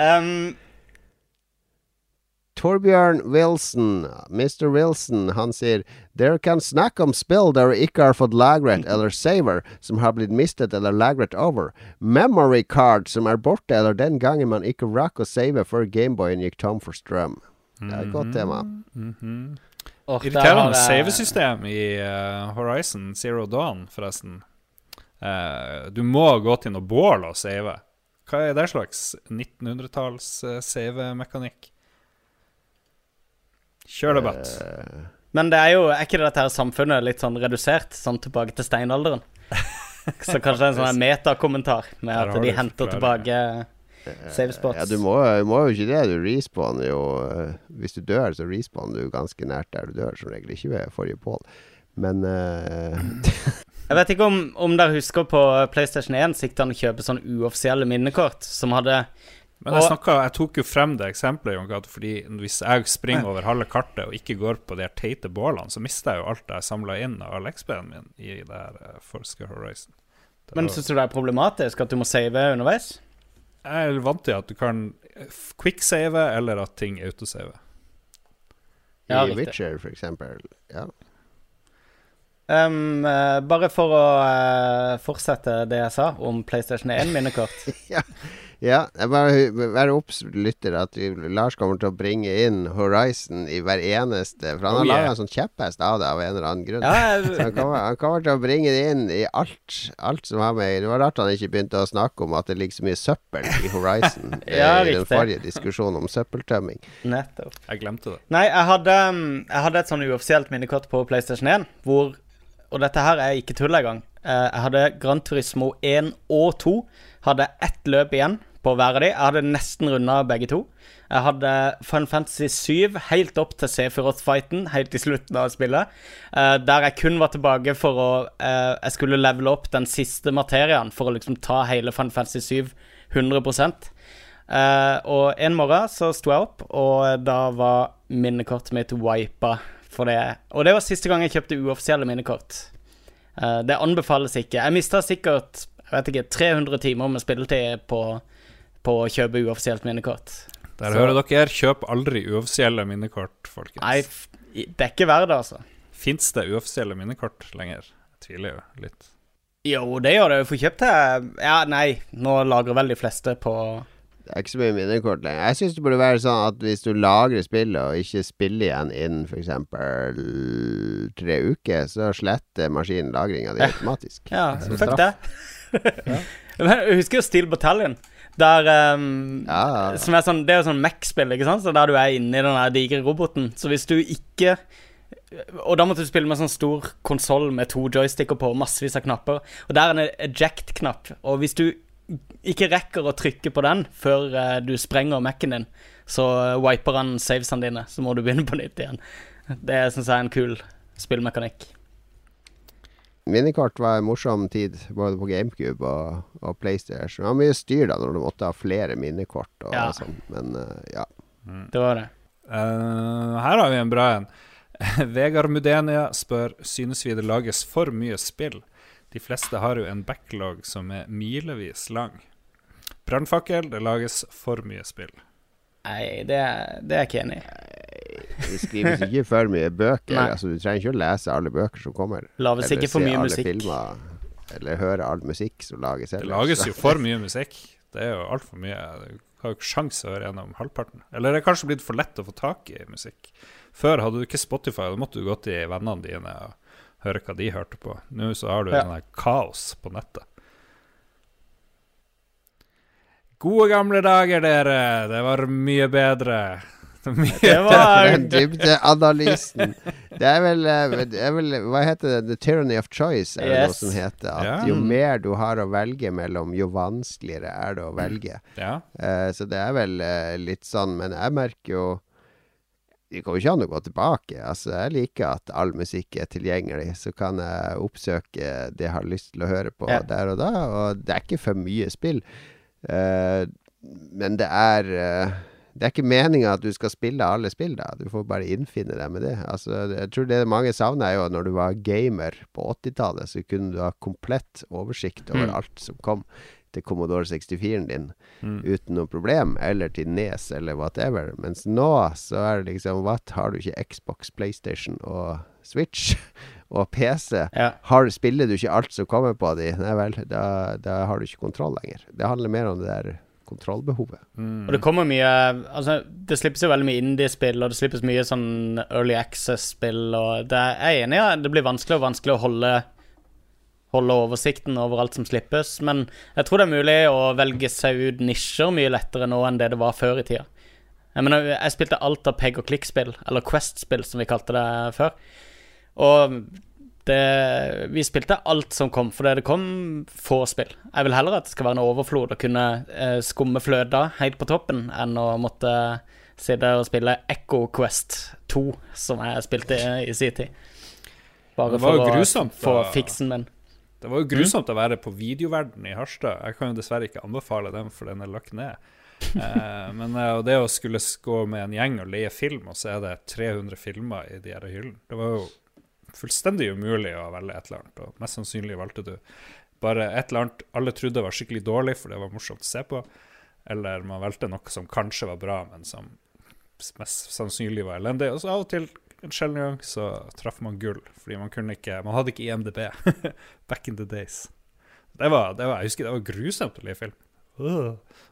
Um, Torbjørn Wilson, Mr. Wilson, han sier Dere kan snakke om spill der ikke har fått lagret eller saver, som har blitt mistet eller lagret over. Memory card som er borte, eller den gangen man ikke rakk å save før Gameboyen gikk tom for strøm. Det er et godt tema. Mm -hmm. oh, Irriterende savesystem i uh, Horizon Zero Dawn, forresten. Uh, du må gå til noe bål og save. Hva er det slags 1900-talls uh, save-mekanikk? Kjør debatt. Eh, Men det er jo, er ikke dette her samfunnet litt sånn redusert, sånn tilbake til steinalderen? Så kanskje det er en sånn metakommentar med at de henter tilbake save spots. ja, du må, du må jo ikke det. Du respawner jo eh, Hvis du dør, så respawner du ganske nært der du dør, som regel. Ikke ved forrige pål. Men uh, Jeg vet ikke om, om dere husker på PlayStation 1 så han å kjøpe sånn uoffisielle minnekort som hadde Men jeg, snakket, jeg tok jo frem det eksempelet, Jon fordi hvis jeg springer over halve kartet og ikke går på de her teite bålene, så mister jeg jo alt jeg samla inn av all XP-en min i det her uh, Forsker Horizon. Det Men syns du det er problematisk at du må save underveis? jeg er vant til at du kan quicksave, eller at ting autosave. Ja, I. Witcher, for eksempel. Ja. Um, uh, bare for å uh, fortsette det jeg sa om PlayStation 1-minnekort. ja, jeg bare Vær obs, lytter, at vi, Lars kommer til å bringe inn Horizon i hver eneste For han Oh, har yeah. laga en sånn kjepphest av det av en eller annen grunn. Ja, Så han kommer, han kommer til å bringe det inn i alt, alt som har med Det var rart han ikke begynte å snakke om at det ligger så mye søppel i Horizon eh, Ja, i den forrige diskusjonen om søppeltømming. nettopp. Jeg glemte det. Nei, jeg hadde, um, jeg hadde et sånn uoffisielt minnekort på PlayStation 1, hvor Og dette her er ikke tull engang. Eh, jeg hadde Gran Turismo 1 og 2. Hadde ett løp igjen på hver av de. Jeg hadde nesten runda begge to. Jeg hadde Final Fantasy 7 helt opp til Sephiroth-fighten, helt i slutten av spillet. Uh, der jeg kun var tilbake for å uh, Jeg skulle levele opp den siste materien for å liksom ta hele Final Fantasy 7 100 uh, og en morgen så sto jeg opp, og da var minnekortet mitt wipa for det. Og det var siste gang jeg kjøpte uoffisielle minnekort. Eh, det anbefales ikke. Jeg mista sikkert jeg vet ikke, 300 timer med spilletid på, på å kjøpe uoffisielt minnekort. Der Så- hører dere. Kjøp aldri uoffisielle minnekort, folkens. Nei, det er ikke verdt det, altså. Fins det uoffisielle minnekort lenger? Jeg tviler jo litt. Jo, det gjør det. Du får kjøpt det Ja, nei, nå lagrer vel de fleste på Det er ikke så mye minnekort lenger. Jeg syns det burde være sånn at hvis du lagrer spillet og ikke spiller igjen innen f.eks. tre uker, så sletter maskinen lagringa di automatisk. Ja, Som fuck det. Men jeg husker jo Steel Battalion. Der um, Ja, er sånn, Det er jo sånn Mac-spill, ikke sant? Så der du er inni den digre roboten. Så hvis du ikke Og da måtte du spille med sånn stor konsoll med to joysticker på, massevis av knapper. Og der er en eject-knapp. Og hvis du ikke rekker å trykke på den før uh, du sprenger Mac-en din, så eh, wiper han savesene dine. Så må du begynne på nytt igjen. Det syns jeg er en kul spillmekanikk. Minnekort var en morsom tid, både på GameCube og, og PlayStation. Det var mye styr da når du måtte ha flere minnekort og Ja. sånn, men uh, ja. Det var det. Uh, her har vi en bra en. Vegard Mudenia spør Synes vi det lages for mye spill. De fleste har jo en backlog som er milevis lang. Brannfakkel, det lages for mye spill. Nei, det, det er jeg ikke enig i. Det skrives ikke for mye bøker. Nei. Altså, du trenger ikke å lese alle bøker som kommer. Lages ikke for mye musikk. filmer. Eller høre all musikk som lages Det lages jo for mye musikk. Det er jo altfor mye. Du har jo ikke sjanse å høre gjennom halvparten. Eller det er kanskje blitt for lett å få tak i musikk. Før hadde du ikke Spotify, da måtte du gå til vennene dine og høre hva de hørte på. Nå så har du Ja. en kaos på nettet. Gode gamle dager, dere. Det var mye bedre. Mye Det var dybdeanalysen. Det er vel, eh, det er vel Hva heter det? The tyranny of choice, er det noe som heter. At Ja. jo mer du har å velge mellom, jo vanskeligere er det å velge. Ja. Uh, så det er vel uh, litt sånn, men jeg merker jo Det går jo ikke an å gå tilbake. Altså, jeg liker at all musikk er tilgjengelig. Så kan jeg oppsøke det jeg har lyst til å høre på Ja. der og da. Og det er ikke for mye spill. Eh, men det er eh, Det er ikke meninga at du skal spille alle spill, da. Du får bare innfinne deg med det. Altså, jeg tror det mange savner, er jo når du var gamer på 80-tallet, så kunne du ha komplett oversikt over Mm. alt som kom til Commodore 64-en din Mm. uten noe problem, eller til Nes eller whatever. Mens nå så er det liksom What? Har du ikke Xbox, PlayStation og Switch og PC? Ja. Har, spiller du ikke alt som kommer på de? Nei vel, da, da har du ikke kontroll lenger. Det handler mer om det der kontrollbehovet. Mm. Og det kommer mye Altså, det slippes jo veldig mye indie-spill, og det slippes mye sånn early access-spill, og det er jeg enig i. Ja, det blir vanskelig og vanskelig å holde Holde oversikten over alt som slippes, men jeg tror det er mulig å velge seg ut nisjer mye lettere nå enn det det var før i tida. Jeg mener, jeg spilte alt av peg og klikk-spill, eller Quest-spill som vi kalte det før. Og det, vi spilte alt som kom, fordi det kom få spill. Jeg vil heller at det skal være en overflod å kunne eh, skumme fløta helt på toppen, enn å måtte sitte og spille Echo Quest 2, som jeg spilte i, i sin tid. Bare for å grusomt, få fiksen min. Det var jo grusomt å være på videoverden i Harstad. Jeg kan jo dessverre ikke anbefale den, for den er lagt ned. Eh, men eh, og det å skulle gå med en gjeng og leie film, og så er det 300 filmer i de her hyllene Det var jo fullstendig umulig å velge et eller annet, og mest sannsynlig valgte du bare et eller annet alle trodde var skikkelig dårlig, for det var morsomt å se på, eller man valgte noe som kanskje var bra, men som mest sannsynlig var elendig. Og så av og til, en sjelden gang, så traff man gull, fordi man kunne ikke Man hadde ikke IMDb back in the days. Det var, det var, jeg husker det var grusomt å leie film.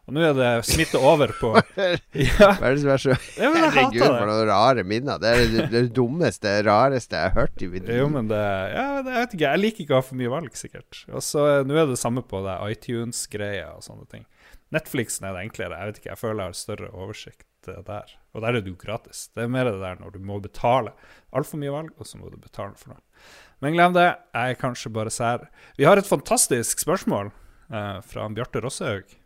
Og nå er det smitte over på Ja, Hva er det som er så ja Herregud, for det. noen rare minner. Det er det, det dummeste, rareste jeg har hørt i mitt liv. Jo, men det ja, det- Jeg vet ikke, jeg liker ikke å ha for mye valg, sikkert. Og så eh, Nå er det samme på det iTunes-greia og sånne ting. Netflixen er det enklere. Jeg vet ikke, jeg føler jeg har større oversikt eh, der. Og der er det jo gratis. Det er mer det der når du må betale altfor mye valg, og så må du betale for noe. Men glem det, jeg er kanskje bare sær. Vi har et fantastisk spørsmål eh, fra Bjarte Rossehaug.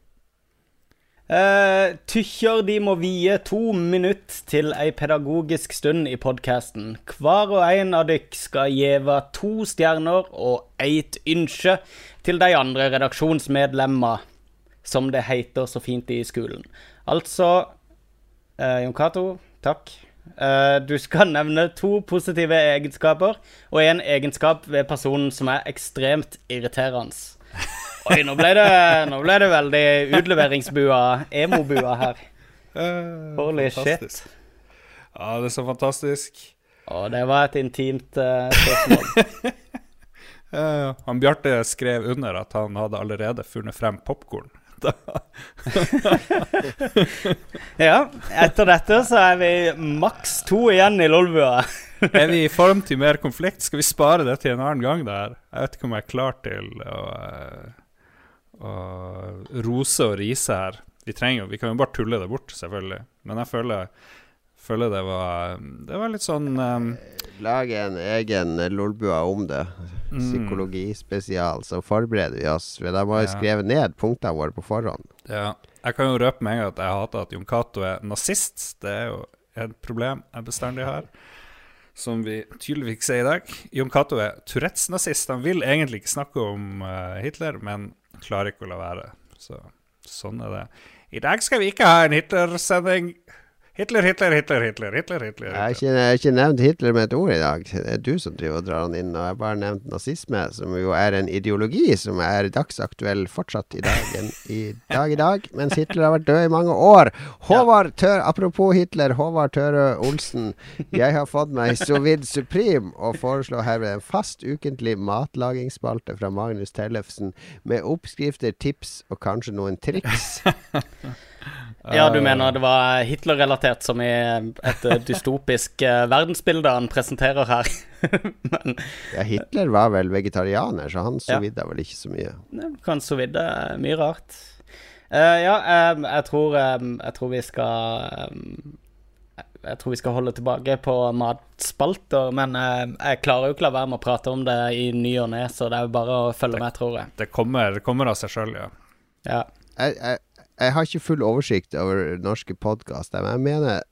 Eh, tykkjer de må vie to minutt til ei pedagogisk stund i podkasten. Hver og en av dykk skal gjeve to stjerner og eit ynske til de andre redaksjonsmedlemmer, som det heter så fint i skolen. Altså uh, Jon Cato, takk. Uh, du skal nevne to positive egenskaper og en egenskap ved personen som er ekstremt irriterende. Oi, nå ble det, nå ble det veldig utleveringsbua, emo-bua her. Eh, Holy fantastisk. Ja, det er så fantastisk. Å, det var et intimt uh, spørsmål. Han Bjarte skrev under at han hadde allerede funnet frem popkorn. Ja, etter dette så er vi maks to igjen i Lolbua. er vi i form til mer konflikt? Skal vi spare det til en annen gang? der? Jeg vet ikke om jeg er klar til å, eh, å rose og rise her. Vi trenger jo, vi kan jo bare tulle det bort, selvfølgelig. Men jeg føler, føler det var Det var litt sånn um, Lage en egen Lolbua om det. Psykologispesial. Så forbereder vi oss. De har må skrevet ned punktene våre på forhånd. Ja. Jeg kan jo røpe med en gang at jeg hater at Jon Cato er nazist. Det er jo et problem jeg bestandig har, som vi tydeligvis fikk se i dag. Jon Cato er Tourettes-nazist. Han vil egentlig ikke snakke om uh, Hitler, men klarer ikke å la være. Så sånn er det. I dag skal vi ikke ha en Hitler-sending. Hitler, Hitler, Hitler, Hitler, Hitler, Hitler. Jeg har ikke, jeg har ikke nevnt Hitler med et ord i dag. Det er du som driver og drar han inn. Og jeg har bare nevnt nazisme, som jo er en ideologi som er dagsaktuell fortsatt i dagen i dag i dag, mens Hitler har vært død i mange år. Håvard Tør, apropos Hitler, Håvard Tørø Olsen. Jeg har fått meg Sovid Supreme og foreslår herved en fast ukentlig matlagingsspalte fra Magnus Tellefsen med oppskrifter, tips og kanskje noen triks. Ja, du mener det var Hitler-relatert, som i et eh, dystopisk eh, verdensbilde han presenterer her. Men Ja, Hitler var vel vegetarianer, så han Ja. sovidda vel ikke så mye. det kan så vidt er mye rart. Uh, ja, um, jeg tror um, Jeg tror vi skal um, Jeg tror vi skal holde tilbake på matspalter, men uh, jeg klarer jo ikke la være med å prate om det i ny og ne, så det er jo bare å følge med, tror jeg. Det kommer, det kommer av seg sjøl, ja. Ja. jeg, jeg, jeg har ikke full oversikt over norske podkaster, men jeg mener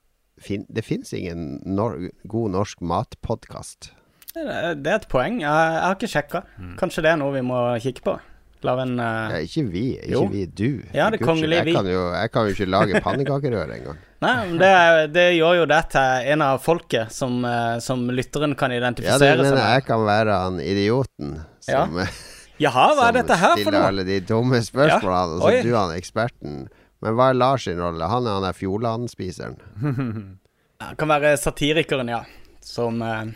fin, det fins ingen nor god norsk matpodkast. Det er et poeng. Jeg, har ikke sjekka. Kanskje det er noe vi må kikke på? Lage en uh... Ja, ikke vi, ikke Jo. vi, du. Ja, det vi. Jeg kan jo, jeg kan jo ikke lage pannekakerør engang. Nei, men det, det gjør jo det til en av folket som, eh, som lytteren kan identifisere seg med. identifisere seg mener jeg kan være han idioten Ja. som, Jaha, hva er dette her for noe? Som stiller alle de dumme spørsmålene, og så Oi. du han eksperten. Men hva er Lars sin rolle? Han er han der Fjordland-spiseren. Han kan være satirikeren, ja. Som, eh,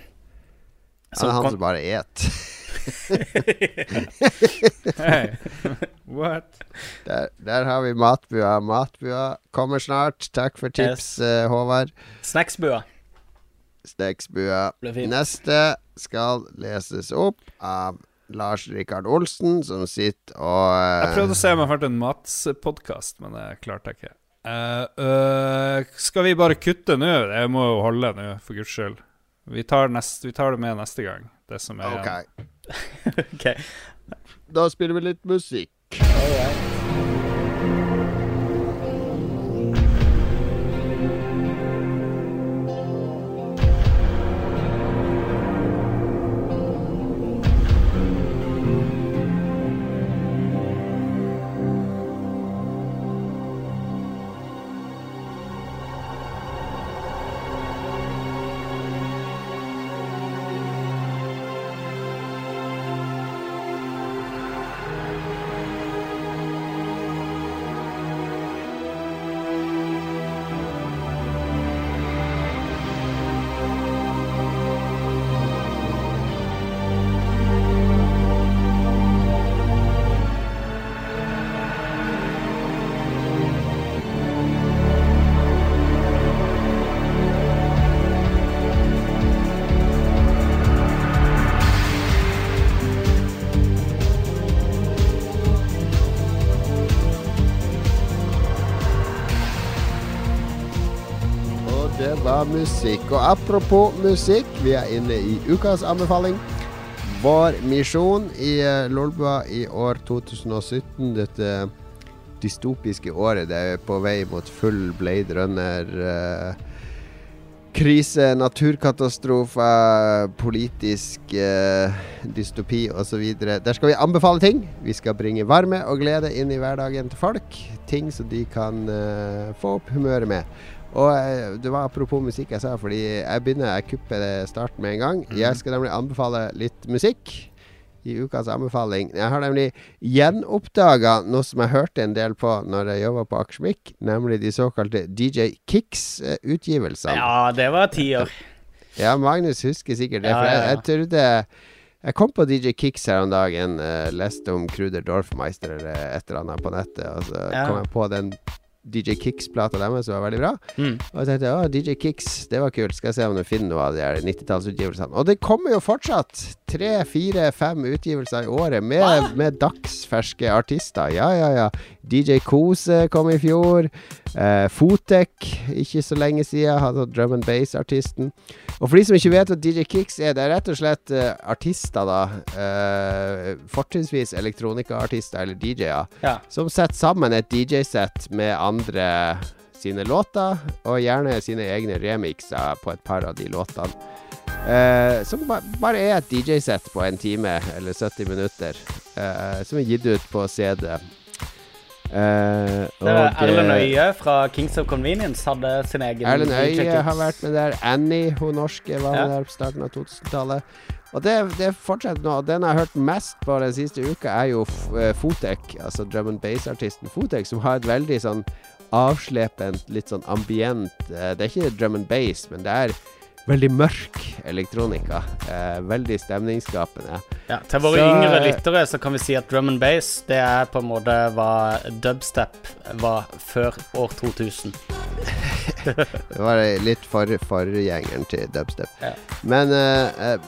Han er han som bare et. What? Der, der har vi matbua. Matbua kommer snart. Takk for tips, yes. Håvard. Snacksbua. Snacksbua. Neste skal leses opp av Lars Rikard Olsen, som sitter og uh... Jeg prøvde å se om jeg hørte en matspodkast, men det klarte jeg ikke. Uh, uh, skal vi bare kutte nå? Det må jo holde nå, for guds skyld. Vi tar, nest, vi tar det med neste gang. Det som er okay. igjen. Ok. Da spiller vi litt musikk. Det var musikk. Og apropos musikk, vi er inne i ukas anbefaling. Vår misjon i uh, Lolbua i år 2017, dette dystopiske året det er på vei mot full Blade Runner. eh, krise, naturkatastrofer, politisk eh, dystopi osv. Der skal vi anbefale ting. Vi skal bringe varme og glede inn i hverdagen til folk. Ting som de kan eh, få opp humøret med. Og eh, det var apropos musikk jeg sa, fordi jeg begynner Jeg kupper starten med en gang. Jeg skal nemlig anbefale litt musikk i ukas anbefaling. Jeg har nemlig gjenoppdaga noe som jeg hørte en del på når jeg jobba på Akersmik, nemlig de såkalte DJ Kicks-utgivelsene. Ja, det var tiår. Ja, Magnus husker sikkert det. For jeg, jeg trodde Jeg kom på DJ Kicks her om dagen, uh, leste om Kruder Dorfmeister eller et eller annet på nettet, og så Ja. kom jeg på den DJ Kicks-plata deres, var veldig bra. Mm. Og jeg tenkte å, DJ Kicks, det var kult. Skal jeg se om du finner noe av de 90-tallsutgivelsene. Og det kommer jo fortsatt tre, fire, fem utgivelser i året med, med dagsferske artister. Ja, ja, ja. DJ Kose kom i fjor. Eh, Fotek, ikke så lenge siden, hadde drum and bass-artisten. Og for de som ikke vet hva DJ Kicks er, det er rett og slett uh, artister, da. Uh, fortrinnsvis elektronikaartister eller DJ-er Ja. som setter sammen et DJ-sett med andre sine låter, og gjerne sine egne remixer på et par av de låtene. Uh, som ba bare er et DJ-sett på en time eller 70 minutter, uh, som er gitt ut på CD. Var Erlend eh, Øye fra Kings of Convenience hadde sin egen Erlend Øye har vært med der. Annie, hun norske, var Ja. der på starten av 2000-tallet. Og det, det fortsetter nå. Den jeg har hørt mest på den siste uka, er jo eh, Fotek, altså drum and bass-artisten Fotek, som har et veldig sånn avslepent, litt sånn ambient Det er ikke drum and bass, men det er veldig mørk elektronika. Eh, veldig stemningsskapende. Ja, til våre Så- yngre lyttere så kan vi si at drum and bass det er på en måte hva dubstep var før år 2000. Det var litt for, forgjengeren til dubstep. Ja. Men eh, eh,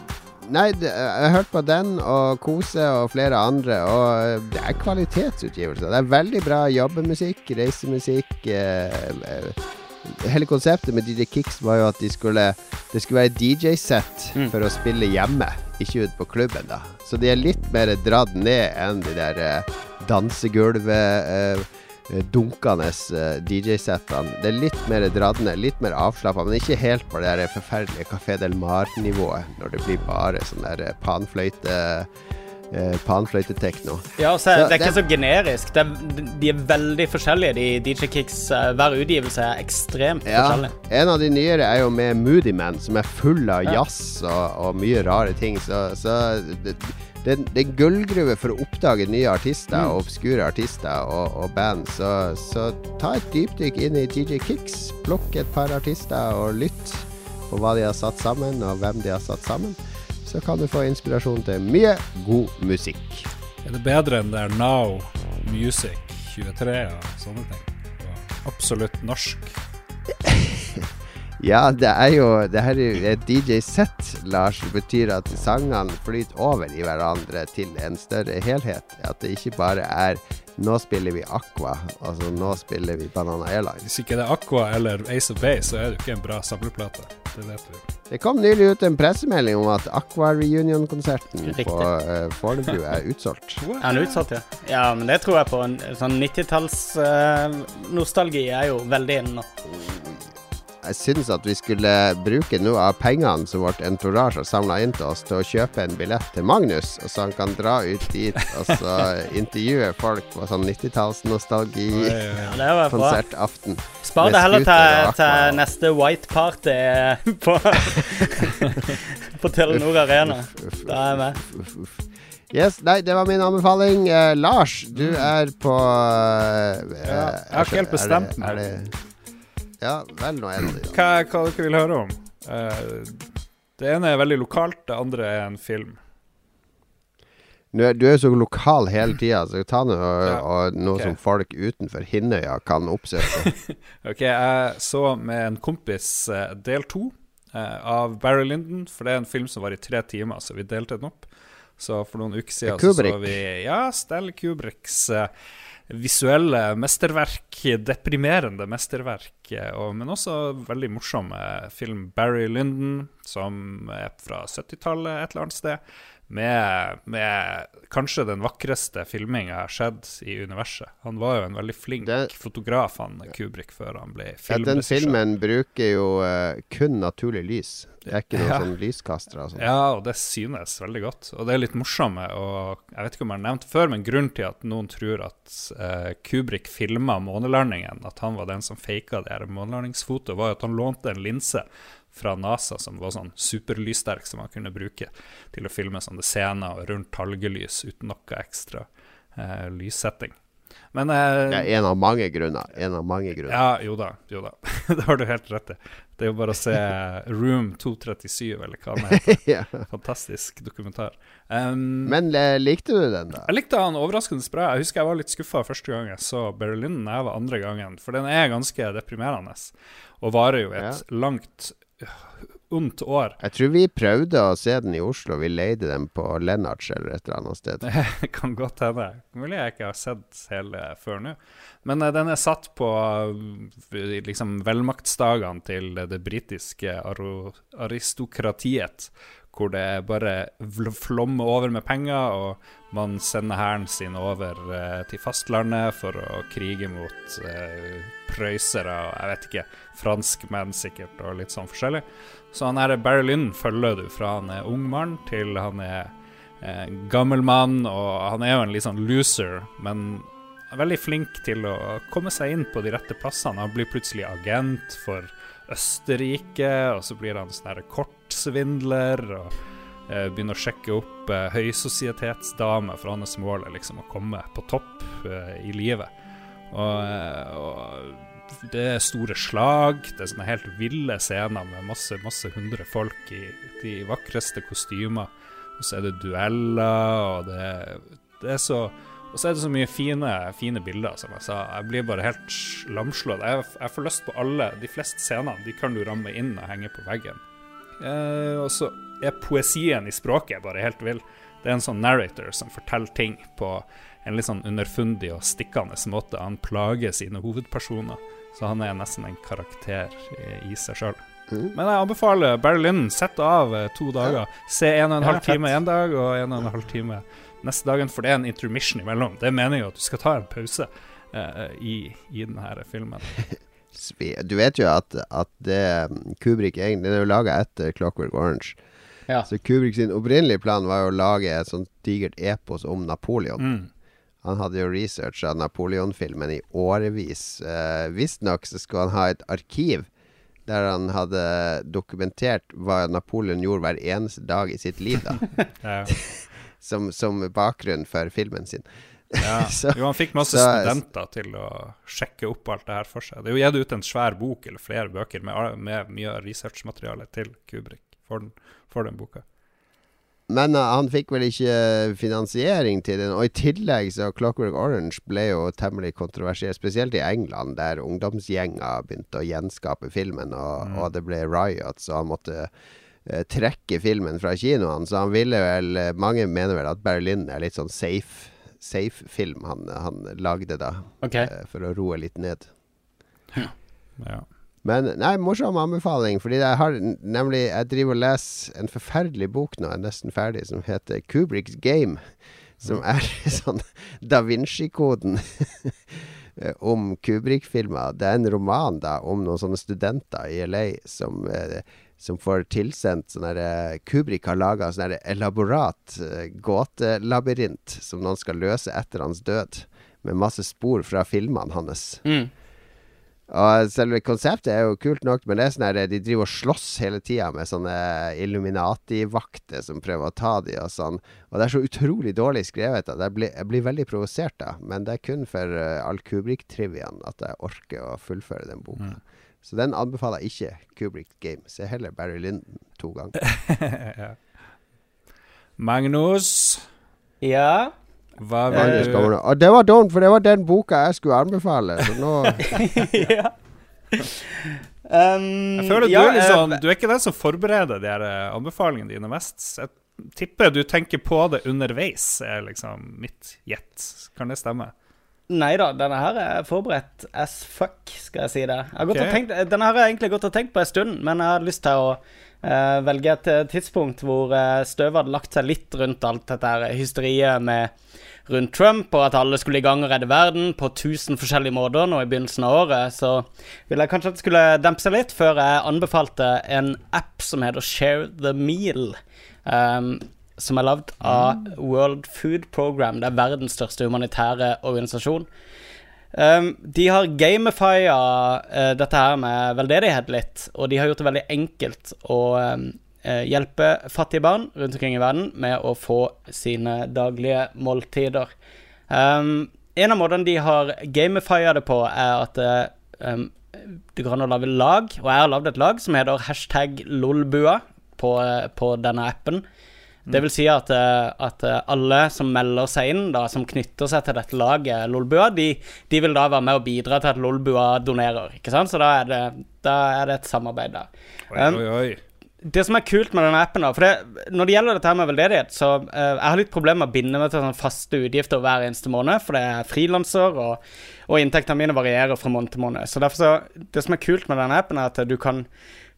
Nei, jeg har hørt på den og Kose og flere andre, og eh, det er kvalitetsutgivelser. Det er veldig bra jobbemusikk, reisemusikk. Eh, eh, hele konseptet med DJ Kicks var jo at de skulle det skulle være DJ-sett Mm. for å spille hjemme, ikke ute på klubben, da. Så de er litt mer dratt ned enn de der eh, dansegulvet eh, dunkende DJ-settene. Det er litt mer dratt ned, litt mer avslappa, men ikke helt på det der forferdelige Café Del Mar-nivået, når det blir bare sånn der panfløyte eh, panfløytetekno. Ja, så Så det er ikke det- så generisk. Er, de er veldig forskjellige, de DJ Kicks. eh, Hver utgivelse er ekstremt Ja, forskjellig. en av de nyere er jo med Moody Man, som er full av Ja. jazz og, og mye rare ting. Så, så det, det, det er gullgruve for å oppdage nye artister Mm. og obskure artister og, og band. Så, så ta et dypdykk inn i DJ Kicks. Plukk et par artister og lytt på hva de har satt sammen, og hvem de har satt sammen. Så kan du få inspirasjon til mye god musikk. Er det bedre enn det er Now Music 23 og sånne ting? Og absolutt norsk. Ja, det er jo Det her er jo et DJ-sett, Lars. Det betyr at sangene flyter over i hverandre til en større helhet. At det ikke bare er Nå spiller vi Aqua, altså nå spiller vi Banana Airlines. Hvis ikke det er Aqua eller Ace of Base, så er det jo ikke en bra samleplate. Det vet du. Det kom nylig ut en pressemelding om at Aqua Reunion-konserten på uh, Fornebu er utsolgt. Er den utsolgt, ja? Ja, men det tror jeg på. En sånn 90-talls-nostalgi er jo veldig inne nå. Jeg syns at vi skulle bruke noe av pengene som vårt entourage har samla inn til oss, til å kjøpe en billett til Magnus, og så han kan dra ut dit og så intervjue folk på sånn 90-tallsnostalgi. Oi, oi, oi. Ja, det var bra. Spar det heller til, til neste White Party på, på Telenor Arena. Da er jeg med. Yes, nei, det var min anbefaling. Eh, Lars, du er på eh, Ja, jeg har ikke helt bestemt meg. Ja, vel, nå er det det. Hva, hva dere vil høre om? Uh, det ene er veldig lokalt, det andre er en film. Du er, du er jo så lokal hele tida, så ta noe, Ja, noe okay. som folk utenfor Hinnøya kan oppsøke. Ok, jeg så med en kompis eh, del to eh, av Barry Lyndon, for det er en film som var i tre timer, så vi delte den opp. Så for noen uker siden så, så vi Ja, Stell Kubricks eh, visuelle mesterverk, deprimerende mesterverk, og, men også veldig morsomme film. Barry Lyndon, som er fra 70-tallet et eller annet sted, med, med kanskje den vakreste filminga jeg har sett i universet. Han var jo en veldig flink den, fotograf, han Kubrick, før han ble Ja, den filmen bruker jo uh, kun naturlig lys. Det er ikke noen Ja. sånn lyskastere og. Ja, og det synes veldig godt. Og det er litt morsomme. Og jeg vet ikke om jeg har nevnt det før, men grunnen til at noen tror at uh, Kubrick filma månelandingen, at han var den som faka det månelandingsfotoet, var jo at han lånte en linse fra NASA som var sånn superlyssterk, som man kunne bruke til å filme sånne scener og rundt talgelys uten noe ekstra eh, lyssetting. Men eh, Det er en av mange grunner. En av mange grunner. ja, jo da. Jo da. det har du helt rett i. Det er jo bare å se Room 237, eller hva den heter. Ja. Fantastisk dokumentar. Um, Men eh, likte du den, da? jeg likte den overraskende bra. Jeg husker jeg var litt skuffa første gang jeg så Berlin. Jeg var andre gangen, for den er ganske deprimerende. Og varer jo et langt, øh, ondt år. Jeg tror vi prøvde å se den i Oslo. Vi leide den på Lennarts eller et eller annet sted. Det kan godt hende. Mulig jeg ikke har sett hele før nå. Men eh, den er satt på eh, liksom velmaktsdagene til det britiske aristokratiet, hvor det bare flommer over med penger, og man sender hæren sin over eh, til fastlandet for å krige mot eh, prøysere og jeg vet ikke, franskmenn sikkert, og litt sånn forskjellig. Så han her Barry Lynn følger du fra han er ung mann til han er eh, gammel mann, og han er jo en litt sånn loser, men er veldig flink til å komme seg inn på de rette plassene. Han blir plutselig agent for Østerrike, og så blir han sånn kortsvindler, og eh, begynner å sjekke opp eh, høysosietetsdamer, for hans mål er liksom å komme på topp eh, i livet. Og, eh, og det er store slag, det er sånne helt ville scener med masse, masse hundre folk i de vakreste kostymer. Og så er det dueller, og det, det er så Og så er det så mye fine, fine bilder, som jeg sa. Jeg blir bare helt lamslått. Jeg, jeg får lyst på alle. De fleste scenene de kan du ramme inn og henge på veggen. Eh, og så er poesien i språket bare helt vill. Det er en sånn narrator som forteller ting på en litt sånn underfundig og stikkende måte. Han plager sine hovedpersoner, så han er nesten en karakter i, seg sjøl. Men jeg anbefaler Barry Lyndon, sett av eh, to dager. Se en og en halv time en dag og en og en halv time neste dagen, for det er en intermission imellom. Det er meningen at du skal ta en pause uh, i, i denne filmen. Du vet jo at, at det Kubrick egentlig Den er jo laga etter Clockwork Orange. Ja. Så Kubrick sin opprinnelige plan var jo å lage et sånt digert epos om Napoleon. Mm. Han hadde jo researcha Napoleon-filmen i årevis. Eh, Visstnok så skulle han ha et arkiv der han hadde dokumentert hva Napoleon gjorde hver eneste dag i sitt liv, da. Ja. Som, som bakgrunn for filmen sin. Ja. Så- jo, han fikk masse så- studenter til å sjekke opp alt det her for seg. Det er jo gitt ut en svær bok eller flere bøker med, med mye researchmateriale til Kubrick for den, for den boka. Men uh, han fikk vel ikke finansiering til den. Og i tillegg så Clockwork Orange ble jo temmelig kontroversiell, spesielt i England, der ungdomsgjenger begynte å gjenskape filmen, og, og det ble riots, og han måtte eh, trekke filmen fra kinoene. Så han ville vel eh, Mange mener vel at Berlin er litt sånn safe safe film han, han lagde da, okay. eh, for å roe litt ned. Ja. Men nei, morsom anbefaling, fordi jeg har nemlig Jeg driver og leser en forferdelig bok nå, jeg er nesten ferdig, som heter Kubricks Game. Som er sånn Da Vinci-koden om Kubrick-filmer. Det er en roman da om noen sånne studenter i LA som, eh, som får tilsendt sånn herre Kubrick har laga sånn herre elaborat eh, gåtelabyrint som noen skal løse etter hans død. Med masse spor fra filmene hans. Mm. Og selve konseptet er jo kult nok, men det er sånn her, de driver og slåss hele tida med sånne Illuminati-vakter som prøver å ta de og sånn. Og det er så utrolig dårlig skrevet at jeg blir, jeg blir veldig provosert da. Men det er kun for uh, all Kubrick-triviaen at jeg orker å fullføre den boka. Så den anbefaler jeg ikke Kubrick Game. Se heller Barry Lyndon to ganger. ja. Magnus, Ja. hva Magnus vil du. Og det var dumt, for det var den boka jeg skulle anbefale. Så nå ja. Um, Jeg føler ja, du er litt eh, sånn Du er ikke den som forbereder de her eh, anbefalingene dine mest. Jeg tipper du tenker på det underveis, er liksom mitt gjett. Kan det stemme? Nei da, denne her er forberedt as fuck, skal jeg si det. Jeg har gått og tenkt, denne her har jeg egentlig gått og tenkt på en stund, men jeg har lyst til å uh, velge et eh, tidspunkt hvor uh, støvet hadde lagt seg litt rundt alt dette her hysteriet med rundt Trump, og at alle skulle i gang og redde verden på tusen forskjellige måter nå i begynnelsen av året, så ville jeg kanskje at det skulle dempe seg litt før jeg anbefalte en app som heter Share the Meal. Um, som er lagd av World Food Program. Det er verdens største humanitære organisasjon. Um, de har gamifia uh, dette her med veldedighet litt, og de har gjort det veldig enkelt å um, eh, hjelpe fattige barn rundt omkring i verden med å få sine daglige måltider. Um, en av måtene de har gamifia det på, er at eh, um, det går an å lage lag, og jeg har lagd et lag som heter hashtag lolbua på, eh, på denne appen. Det vil si at, eh, at eh, alle som melder seg inn, da, som knytter seg til dette laget Lolbua, de, de vil da være med og bidra til at Lolbua donerer. ikke sant? Så da er det, da er det et samarbeid der. Oi, Um, oi, oi. Det som er kult med denne appen, da For det, når det gjelder dette her med veldedighet, så uh, jeg har litt problemer med å binde meg til sånne faste utgifter hver eneste måned, for det er frilanser, og, og inntektene mine varierer fra måned til måned. Så derfor så Det som er kult med denne appen, er at du kan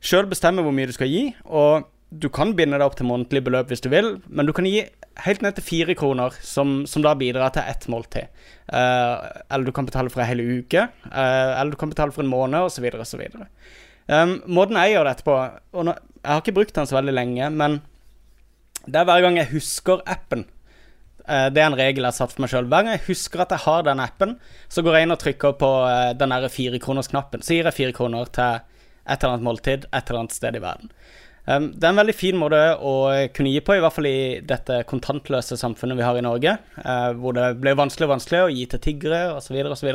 sjøl bestemme hvor mye du skal gi, og du kan binde deg opp til månedlig beløp hvis du vil, men du kan gi helt ned til fire kroner, som, som da bidrar til ett måltid. Uh, eller du kan betale for en hel uke, uh, eller du kan betale for en måned, osv., osv. Um, måten jeg gjør dette på og nå, Jeg har ikke brukt den så veldig lenge, men det er hver gang jeg husker appen. Uh, det er en regel jeg har satt for meg sjøl. Hver gang jeg husker at jeg har den appen, så går jeg inn og trykker på uh, den firekronersknappen. Så gir jeg fire kroner til et eller annet måltid et eller annet sted i verden. Um, det er en veldig fin måte å kunne gi på, i hvert fall i dette kontantløse samfunnet vi har i Norge, eh, hvor det blir vanskelig og vanskelig å gi til tiggere osv. osv.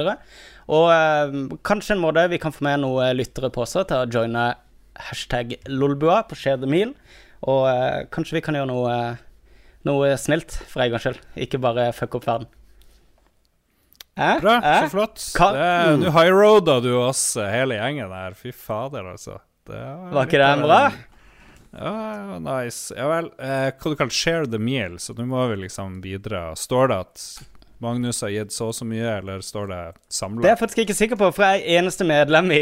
Og eh, kanskje en måte vi kan få med noen lyttere på også, til å joine hashtag lolbua på Meal. Og eh, kanskje vi kan gjøre noe, noe snilt for en gangs skyld, ikke bare fucke opp verden. Eh? Bra, Eh? så flott. Ka Det- Nå highroada du oss eh, hele gjengen her. Fy fader, altså. Det Var ikke det bra? Ja, nice. Ja vel. Eh, hva du kaller share the meal, så nå må vi liksom bidra. Står det at Magnus har gitt så og så mye, eller står det Det er jeg faktisk ikke sikker på, for jeg er eneste medlem i,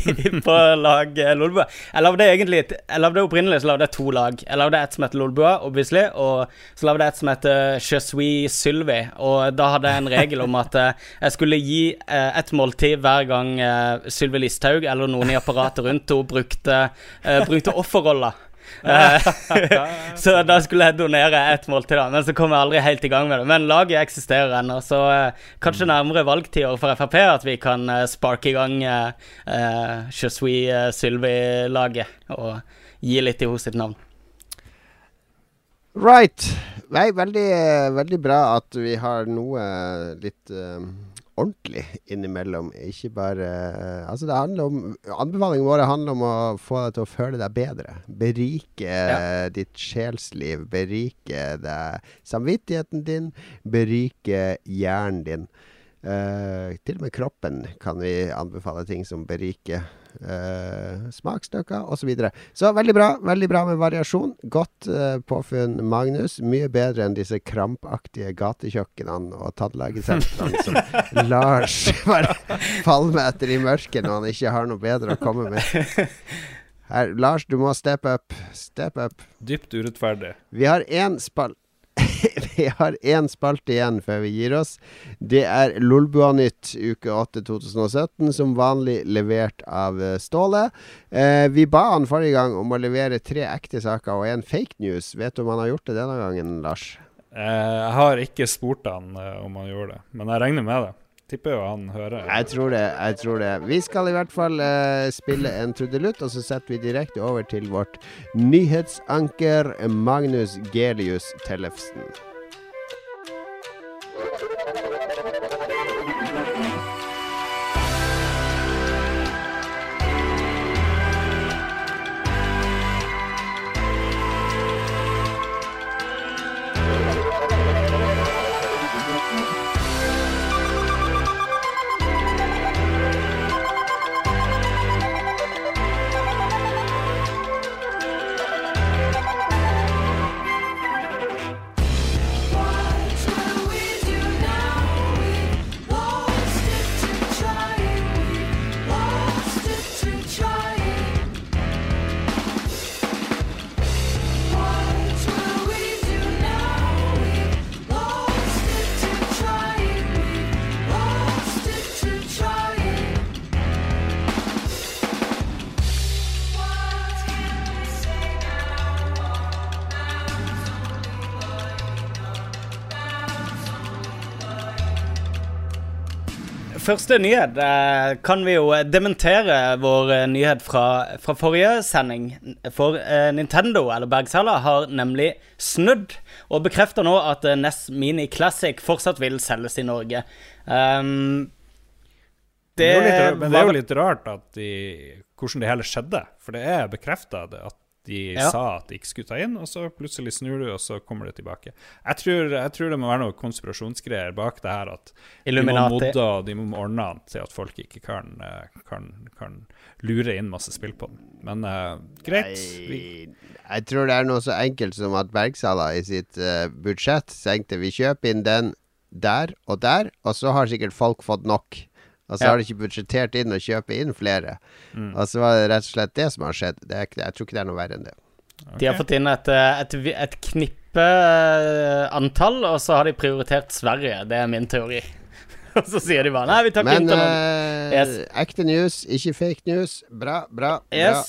på lag eh, Lolbua. Jeg lagde egentlig Jeg lagde opprinnelig så lagde jeg to lag. Jeg lagde et som het Lolbua, obviously, og så lagde jeg et som het Je suis Sylvi. Og da hadde jeg en regel om at eh, jeg skulle gi eh, et måltid hver gang Sylvi Listhaug eller noen i apparatet rundt henne brukte, brukte offerroller. Eh, så da skulle jeg donere ett måltid, da. Men så kom jeg aldri helt i gang med det. Men laget eksisterer ennå, så eh, kanskje nærmere valgtider for Frp at vi kan eh, sparke i gang uh, Je suis Sylvi-laget og gi litt i hos sitt navn. Right. Nei, veldig, veldig bra at vi har noe litt eh, ordentlig innimellom. Ikke bare eh, Altså, det handler om Anbefalingene våre handler om å få deg til å føle deg bedre. Berike ja. ditt sjelsliv. Berike deg samvittigheten din. Berike hjernen din. Uh, til og med kroppen kan vi anbefale ting som beriker uh, smaksstykker osv. Så, videre. så veldig bra. Veldig bra med variasjon. Godt eh, påfunn, Magnus. Mye bedre enn disse krampaktige gatekjøkkenene og tannlegesentrene som Lars bare faller med etter i mørket når han ikke har noe bedre å komme med. Her, Lars, du må step up. Step up. Dypt urettferdig. Vi har én spal Vi har én spalte igjen før vi gir oss. Det er Lolbua-nytt uke 8 2017, som vanlig levert av eh, Ståle. Eh, vi ba han forrige gang om å levere tre ekte saker og en fake news. Vet du om han har gjort det denne gangen, Lars? Eh, jeg har ikke spurt han eh, om han gjorde det, men jeg regner med det. Tipper jo han hører. Jeg tror det. jeg tror det Vi skal i hvert fall uh, spille en trudelutt, og så setter vi direkte over til vårt nyhetsanker Magnus Gelius Tellefsen. Første nyhet eh, kan vi jo dementere vår eh, nyhet fra, fra forrige sending. For eh, Nintendo, eller Bergsala, har nemlig snudd og bekrefter nå at eh, NES Mini Classic fortsatt vil selges i Norge. Um, Det jo litt, men det er jo litt rart de, hvordan det hele skjedde. For det er bekrefta at de Ja. sa at de ikke skulle ta inn, og så plutselig snur du, og så kommer det tilbake. Jeg tror, jeg tror det må være noe konspirasjonsgreier bak det her. At Illuminati. de må modde og de må ordne an til at folk ikke kan, eh, kan, kan lure inn masse spill på den. Men uh, greit. Jeg, jeg tror det er noe så enkelt som at Bergsala i sitt uh, budsjett tenkte vi kjøper inn den der og der, og så har sikkert folk fått nok. Og så Ja. har de ikke budsjettert inn å kjøpe inn flere. Og så var det rett og slett det som har skjedd. Det er, jeg tror ikke det er noe verre enn det. De har fått inn et, eh, et, et knippe eh, antall, og så har de prioritert Sverige. Det er min teori. Og så sier de bare nei, vi tar ikke Men internett. eh, Yes. ekte news, ikke fake news. Bra, bra. bra.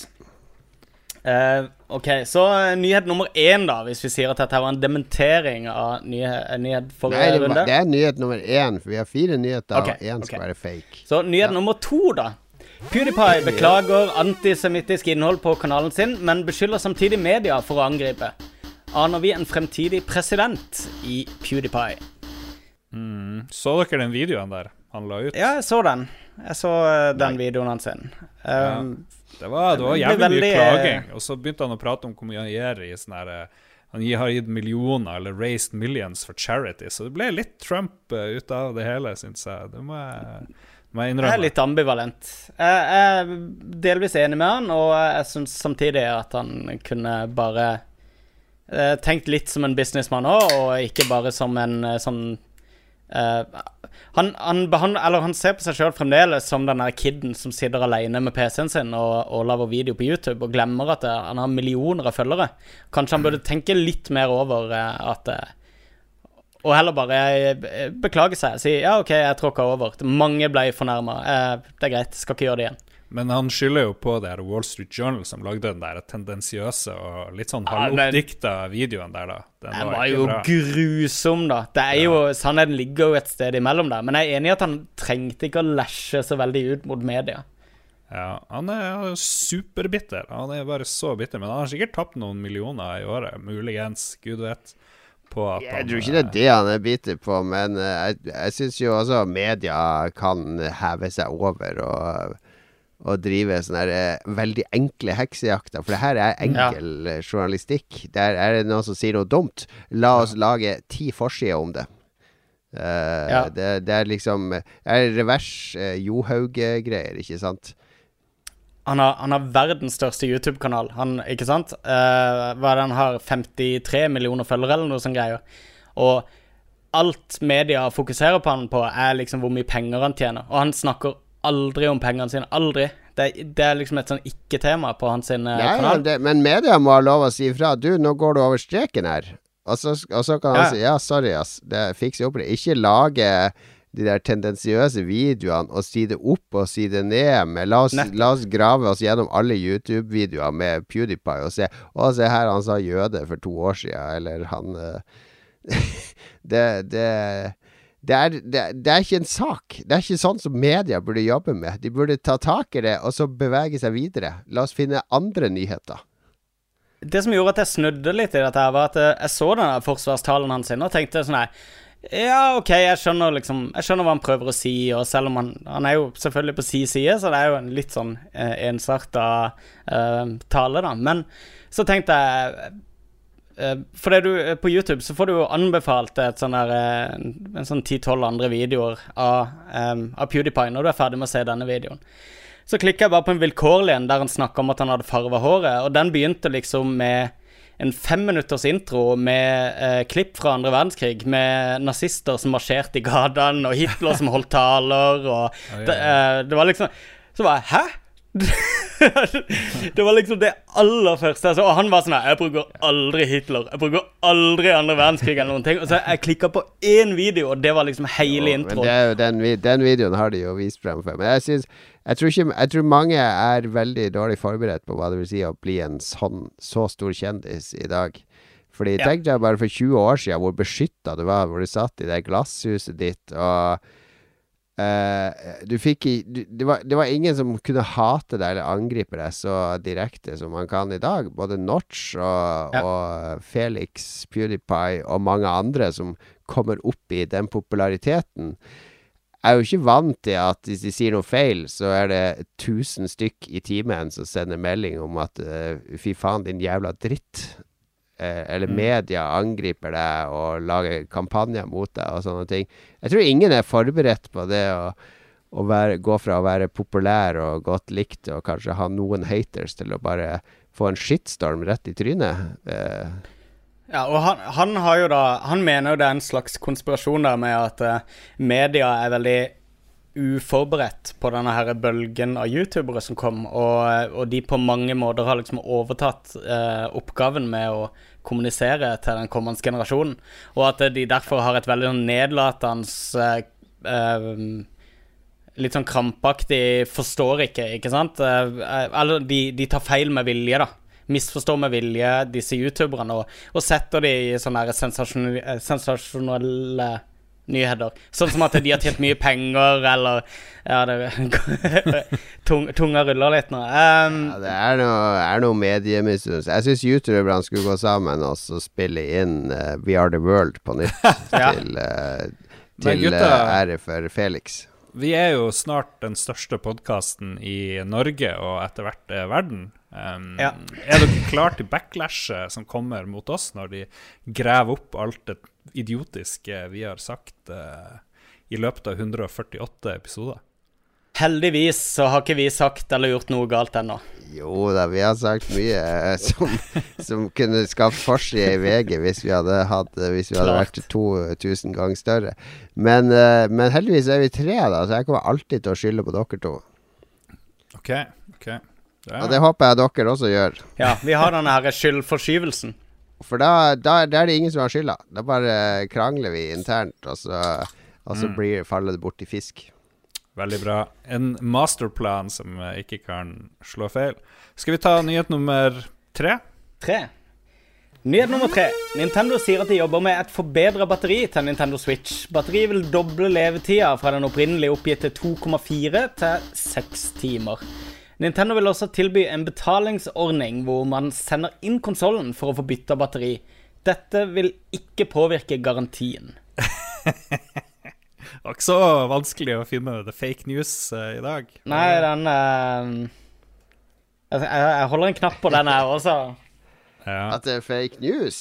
Eh, ok, så uh, nyhet nummer én, da, hvis vi sier at dette var en dementering av nyhet, nyhet forrige Nei, det, runde. Nei, det er nyhet nummer én, for vi har fire nyheter, okay, og én skal være fake. Så nyhet nummer to, da. PewDiePie beklager antisemittisk innhold på kanalen sin, men beskylder samtidig media for å angripe. Aner vi en fremtidig president i PewDiePie? så dere den videoen der han la ut? Ja, jeg så den. Jeg så uh, den videoen hans. Um, Det var, det var jævlig veldig... mye klaging. Og så begynte han å prate om hvor mye han gir i sånn her eh, Han har gitt millioner, eller raised millions for charity. Så det ble litt Trump eh, ut av det hele, syns jeg. Det må jeg, må jeg Jeg innrømme. er litt ambivalent. Jeg jeg er delvis enig med han, og jeg syns samtidig at han kunne bare eh, tenkt litt som en businessmann òg, og ikke bare som en eh, sånn eh, han, han, behandler, han ser på seg sjøl fremdeles som den kiden som sitter alene med PC-en sin og, og lager video på YouTube, og glemmer at eh, han har millioner av følgere. Kanskje han burde tenke litt mer over eh, at og heller bare beklage seg. Si ja, OK, jeg tråkka over. Mange ble fornærma. Uh, det er greit, skal ikke gjøre det igjen. Men han skylder jo på det her Wall Street Journal som lagde den der tendensiøse og litt sånn Ja, videoen der, da. Den Den var, var jo bra. grusom, da. Det er jo, Sannheten ligger jo et sted imellom der. Men jeg er enig i at han trengte ikke å læsje så veldig ut mot media. Ja, han er superbitter. Han er bare så bitter. Men han har sikkert tapt noen millioner i året. Muligens. Gud vet. På at Jeg han, tror ikke det er det han er bitter på, men eh, jeg, jeg syns jo også media kan heve seg over og, og drive sånne her, eh, veldig enkle heksejakter. For det her er enkel ja. journalistikk. Der er det noen som sier noe dumt. La oss lage ti forsider om det. Uh, Ja. det, det er liksom er revers uh, Johaug-greier, ikke sant? Han har, han har verdens største YouTube-kanal, han, ikke sant? Uh, hva er det han har? 53 millioner følgere, eller noe sånt greier. Og alt media fokuserer på han på, er liksom hvor mye penger han tjener. Og han snakker aldri om pengene sine. Aldri. Det, det er liksom et sånn ikke-tema på hans sin, eh, Ja, kanal. det, men media må ha lov å si ifra. Du, nå går du over streken her. Og så, og så kan han Ja. si ja, sorry, ass. Det fikser opp i det. Ikke lage de der tendensiøse videoene og si det opp og si det ned med La oss, la oss grave oss gjennom alle YouTube-videoer med PewDiePie og se Å, se her, han sa jøde for to år siden, eller han eh, det, det det er, det, det er ikke en sak. Det er ikke sånn som media burde jobbe med. De burde ta tak i det, og så bevege seg videre. La oss finne andre nyheter. Det som gjorde at jeg snudde litt i dette, her var at eh, jeg så denne forsvarstalen hans og tenkte sånn her Ja, OK, jeg skjønner liksom Jeg skjønner hva han prøver å si, og selv om han Han er jo selvfølgelig på si side, så det er jo en litt sånn eh, ensarta eh, tale, da. Men så tenkte jeg for det du, på YouTube så får du jo anbefalt et sånn der, eh, en sånn 10-12 andre videoer av, um, av PewDiePie når du er ferdig med å se denne videoen. Så klikka jeg bare på en vilkårlig en der han snakka om at han hadde farva håret, og den begynte liksom med en femminutters intro med eh, klipp fra andre verdenskrig, med nazister som marsjerte i gatene, og Hitler som holdt taler, og det, eh, det var liksom Så bare Hæ? det var liksom det aller første. Altså, og han var sånn her Jeg bruker aldri Hitler. Jeg bruker aldri andre verdenskrig eller noen ting. Og så jeg klikka på én video, og det var liksom hele introen. den, den videoen har de jo vist frem før. Men jeg synes jeg tror, ikke, jeg tror mange er veldig dårlig forberedt på hva det vil si å bli en sånn så stor kjendis i dag. Fordi Ja. tenk deg bare for 20 år siden hvor beskytta du var, hvor du satt i det glasshuset ditt og eh, du fikk i, du, det, var, det var ingen som kunne hate deg eller angripe deg så direkte som man kan i dag. Både Notch og, Ja. og Felix, PewDiePie og mange andre som kommer opp i den populariteten. Jeg er jo ikke vant til at hvis de sier noe feil, så er det 1000 stykk i timen som sender melding om at uh, fy faen, din jævla dritt. Eh, eller media angriper deg og lager kampanjer mot deg og sånne ting. Jeg tror ingen er forberedt på det å, å være, gå fra å være populær og godt likt og kanskje ha noen haters til å bare få en shitstorm rett i trynet. Eh, Ja, og han, han har jo da Han mener jo det er en slags konspirasjon der med at eh, media er veldig uforberedt på denne her bølgen av youtubere som kom, og, og de på mange måter har liksom overtatt eh, oppgaven med å kommunisere til den kommende generasjonen, og at de derfor har et veldig sånn nedlatende eh, eh, Litt sånn krampaktig 'forstår ikke', ikke sant? Eh, Eller de, de tar feil med vilje, da misforstår med vilje disse youtuberne og, og setter de i sånne sensasjonelle nyheter. Sånn som at de har tjent mye penger, eller Ja, det tung, Tunga ruller litt nå. Um, ja, det er noe, er noe mediemisunnelse. Jeg syns youtuberne skulle gå sammen og så spille inn uh, We Are The World på nytt Ja. til, uh, til gutta- uh, ære for Felix. Vi er jo snart den største podkasten i Norge og etter hvert verden. Um, Ja. Er dere klare til backlashet som kommer mot oss når de graver opp alt det idiotiske vi har sagt uh, i løpet av 148 episoder? heldigvis så har ikke vi sagt eller gjort noe galt ennå. Jo da, vi har sagt mye eh, som, som kunne skapt forside i VG hvis vi hadde, hatt, hvis vi hadde vært 2000 ganger større. Men, eh, men heldigvis er vi tre, da, så jeg kommer alltid til å skylde på dere to. OK. ok Ja. Og det håper jeg dere også gjør. Ja, vi har denne her skyldforskyvelsen. For da, da, da er det ingen som har skylda. Da bare krangler vi internt, og så, og så blir, faller det bort i fisk. Veldig bra. En masterplan som eh, ikke kan slå feil. Skal vi ta nyhet nummer tre? Tre. Nyhet nummer tre. Nintendo sier at de jobber med et forbedra batteri til Nintendo Switch. Batteriet vil doble levetida fra den opprinnelig oppgitte 2,4 til 6 timer. Nintendo vil også tilby en betalingsordning hvor man sender inn konsollen for å få bytta batteri. Dette vil ikke påvirke garantien. Det var ikke så vanskelig å finne det fake news uh, i dag. Nei, den uh, jeg, jeg holder en knapp på den her også. Ja, At det er fake news?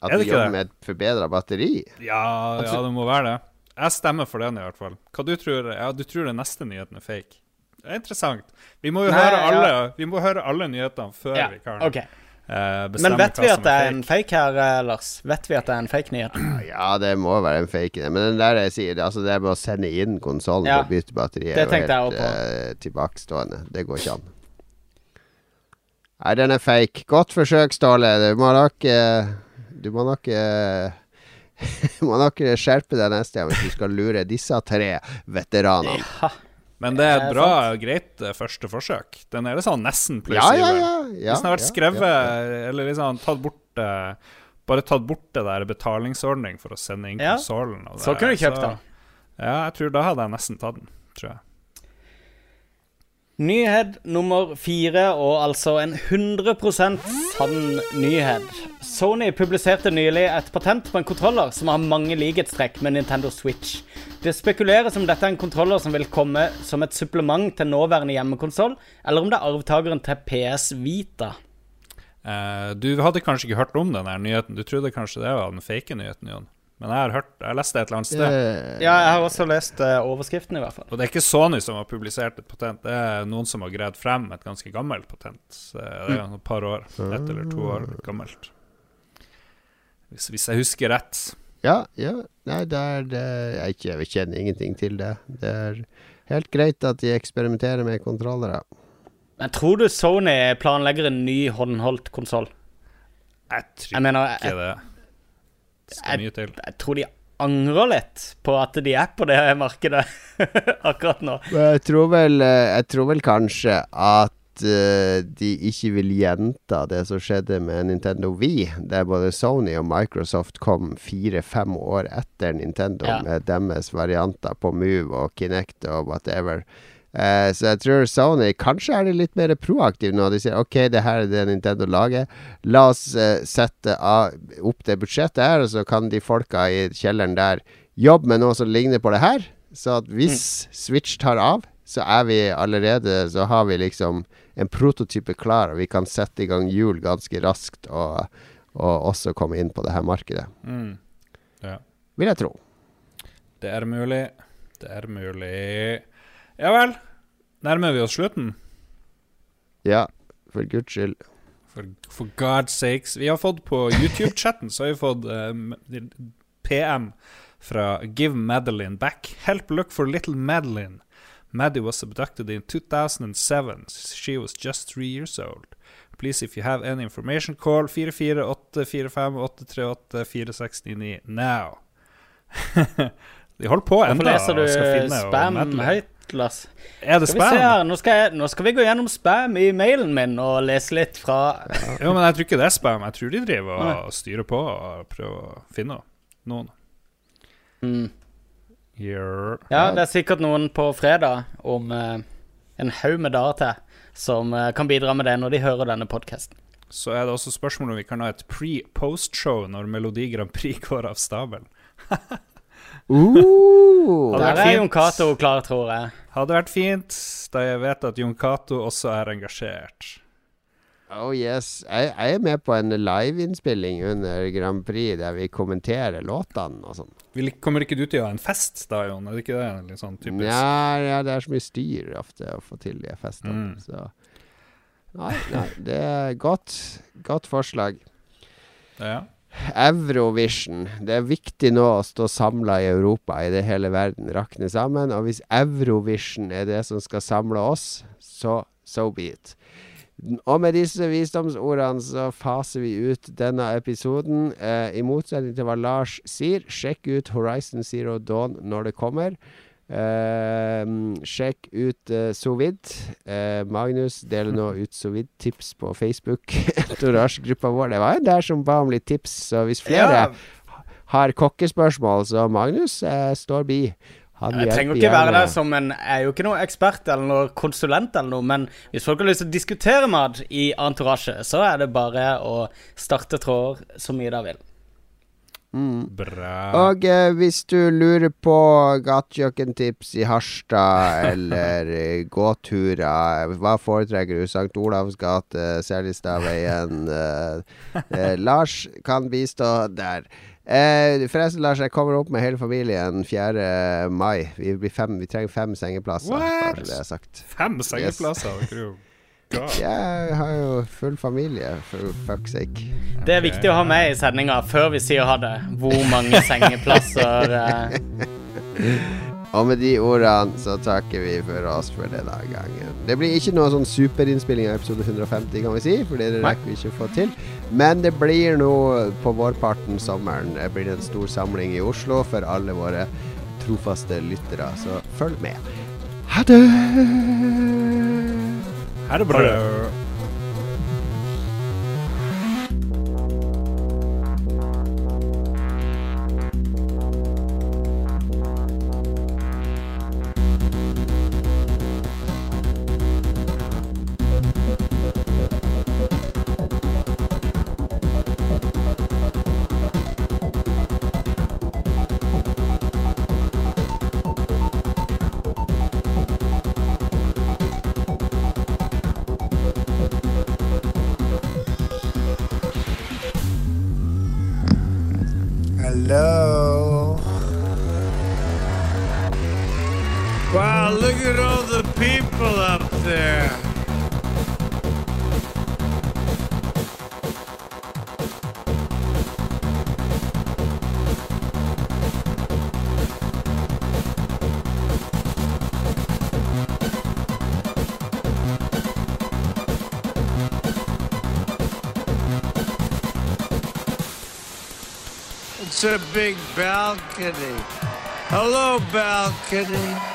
At vi jobber det? med et forbedra batteri? ja, ja, det må være det. Jeg stemmer for den, i hvert fall. Hva du tror Ja, du tror den neste nyheten er fake. Det er interessant. Vi må jo Nei, høre, alle, ja. må høre alle nyhetene før Ja, vi kan okay. uh, bestemme Men vet vi at det er en fake. fake her, eh, Lars? Vet vi at det er en fake nyhet? Ja, det må være en fake. Men den der jeg sier, det- altså det med å sende inn konsollen Ja, å bytte batteri, det er jo helt eh, tilbakestående. Det går ikke an. Nei, den er fake. Godt forsøk, Ståle. Du må nok uh, Du må nok Du må nok skjerpe deg neste gang hvis du skal lure disse tre veteranene. Ja. Men det er et bra og greit eh, første forsøk. Den er liksom nesten Ja, ja, ja. ja, Hvis den har vært skrevet, ja. eller liksom tatt bort uh, Bare tatt bort det der betalingsordning for å sende inn konsollen. Så kunne du kjøpt den. Ja, jeg tror da hadde jeg nesten tatt den. Tror jeg. Nyhet nummer fire, og altså en 100 sann nyhet. Sony publiserte nylig et patent på en kontroller som har mange likhetstrekk med Nintendo Switch. Det spekuleres om dette er en kontroller som vil komme som et supplement til nåværende hjemmekonsoll, eller om det er arvtakeren til PS Vita. Uh, du hadde kanskje ikke hørt om den nyheten. Du trodde kanskje det var den fake nyheten, Jon. Men jeg har hørt, jeg har lest det et eller annet sted. Eh, Ja, jeg har også lest uh, overskriften, i hvert fall. Og det er ikke Sony som har publisert et patent, det er noen som har greid frem et ganske gammelt patent. Det er et par år, ett eller to år gammelt. Hvis, hvis jeg husker rett. Ja, ja. Nei, det er det Jeg, ikke, jeg kjenner ingenting til det. Det er helt greit at de eksperimenterer med kontrollere. Men tror du Sony planlegger en ny håndholdt konsoll? Jeg tror Jeg mener, ikke jeg, det. Det skal mye til. jeg tror de angrer litt på at de er på det markedet akkurat nå. Jeg tror vel, eh, jeg tror vel kanskje at at eh, de ikke vil gjenta det som skjedde med Nintendo Wii, der både Sony og Microsoft kom fire-fem år etter Nintendo Ja. med deres varianter på Move og Kinect og whatever. Eh, så jeg tror Sony Kanskje er de litt mer proaktive nå. De sier OK, det her er det Nintendo lager. La oss eh, sette av, opp det budsjettet her, og så kan de folka i kjelleren der jobbe med noe som ligner på det her. Så at hvis Switch tar av, så er vi allerede Så har vi liksom en prototype klar, og vi kan sette i gang hjul ganske raskt og, og også komme inn på det her markedet. Mm. Ja. Vil jeg tro. Det er mulig. Det er mulig. Ja vel. Nærmer vi oss slutten? Ja, for guds skyld. For, for God's sakes. Vi har fått på YouTube-chatten Så har vi fått eh, PM fra Give Madeline Back. Help look for little Madeline. Maddie was abducted in 2007. She was just three years old. Please, if you have any information, call 44845838469 now. De holder på Hvorfor ennå leser du og skal finne spam høyt, Lars? Er det spam? nå nå skal vi gå gjennom spam i mailen min og lese litt fra Jo, men jeg tror ikke det er spam. Jeg tror de driver Nei. og styrer på og prøver å finne noen. mm. Yeah. Ja, det er sikkert noen på fredag om uh, en haug med dager til som uh, kan bidra med det når de hører denne podkasten. Så er det også spørsmål om vi kan ha et pre-post-show når Melodi Grand Prix går av stabelen. Uh, Der er. Jon Cato klar, tror jeg. Hadde vært fint, da jeg vet at Jon Cato også er engasjert. oh yes. Jeg, jeg er med på en liveinnspilling under Grand Prix der vi kommenterer låtene og sånn. Kommer ikke du til å ha en fest da, Jon? Er det ikke det litt sånn typisk? Ja, ja, det er så mye styr ofte å få til de festene. Mm. Så Nei, nei, det er godt. Godt forslag. Ja. Eurovision. Det er viktig nå å stå samla i Europa, i det hele verden rakner sammen. Og hvis Eurovision er det som skal samle oss, så so be it. Og med disse visdomsordene så faser vi ut denne episoden. Eh, I motsetning til hva Lars sier, sjekk ut Horizon Zero Dawn når det kommer. Eh, sjekk ut uh, Sovid. Eh, Magnus deler nå ut Sovid-tips på Facebook. Entourage-gruppa vår. Det var jo der som ba om litt tips, så hvis flere har kokkespørsmål, så Magnus eh, står bi. Han Jeg trenger jo ikke være der som en Jeg er jo ikke noen ekspert eller noen konsulent eller noe, men hvis folk har lyst til å diskutere mat i entourage, så er det bare å starte tråder så mye de vil. Bra. Og eh, hvis du lurer på gatekjøkkentips i Harstad, eller eh, gåturer, hva foretrekker du? St. Olavs gate, Seljestadveien eh, eh, Lars kan bistå der. Eh, forresten, Lars, jeg kommer opp med hele familien 4. mai. Vi, blir fem, vi trenger fem sengeplasser. What? Fem sengeplasser. Yes. God. Jeg har jo full familie, for fuck's sake. Det er viktig å ha med i sendinga før vi sier ha det. Hvor mange sengeplasser eh, Og med de ordene så takker vi for oss for denne gangen. Det blir ikke noe sånn superinnspilling av episode 150, kan vi si, for det rekker vi ikke å få til. Men det blir nå på vårparten sommeren. Det blir en stor samling i Oslo for alle våre trofaste lyttere, så følg med. Ha det! Ha det bra. A big balcony. Hello, balcony.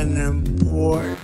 An important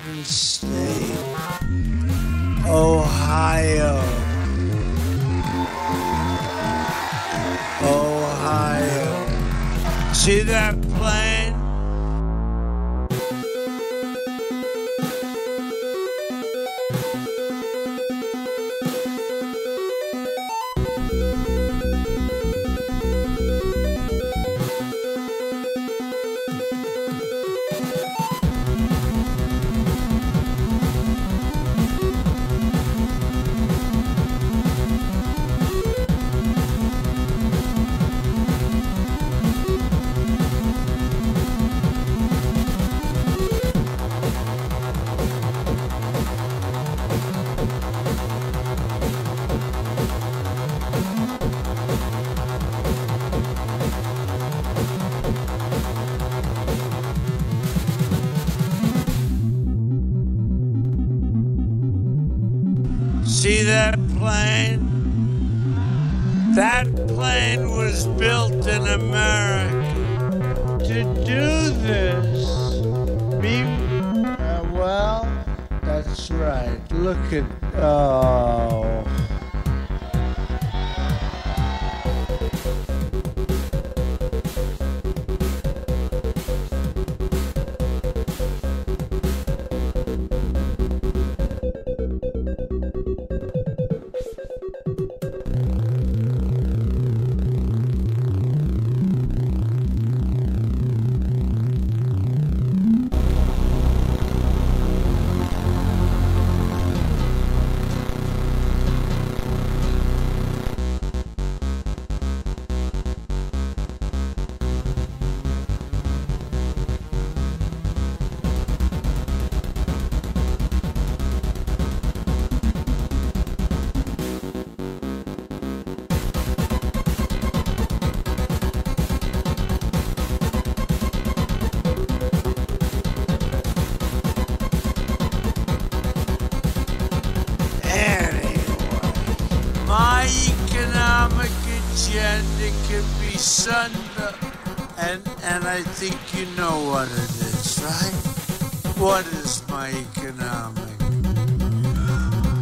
I think you know what it is, right? What is my economic?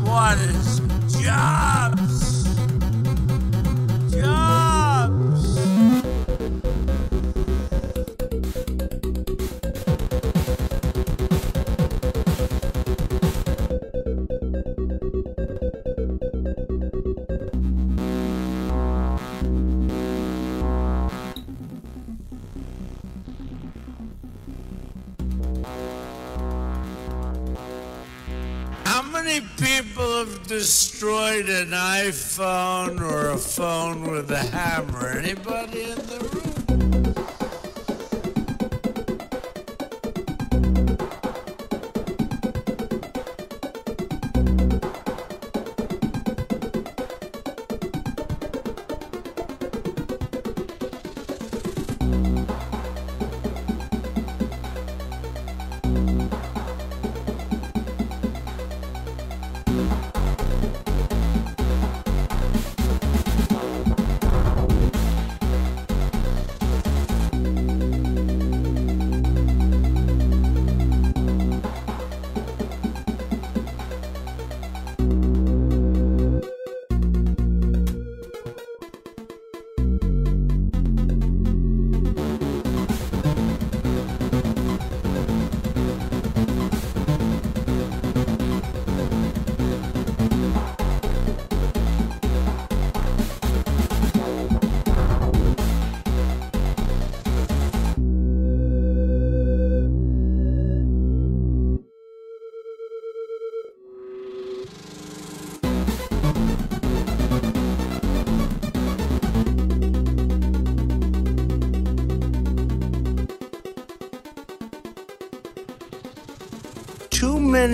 What is jobs? Destroyed an iPhone or a phone with a hammer? Anybody in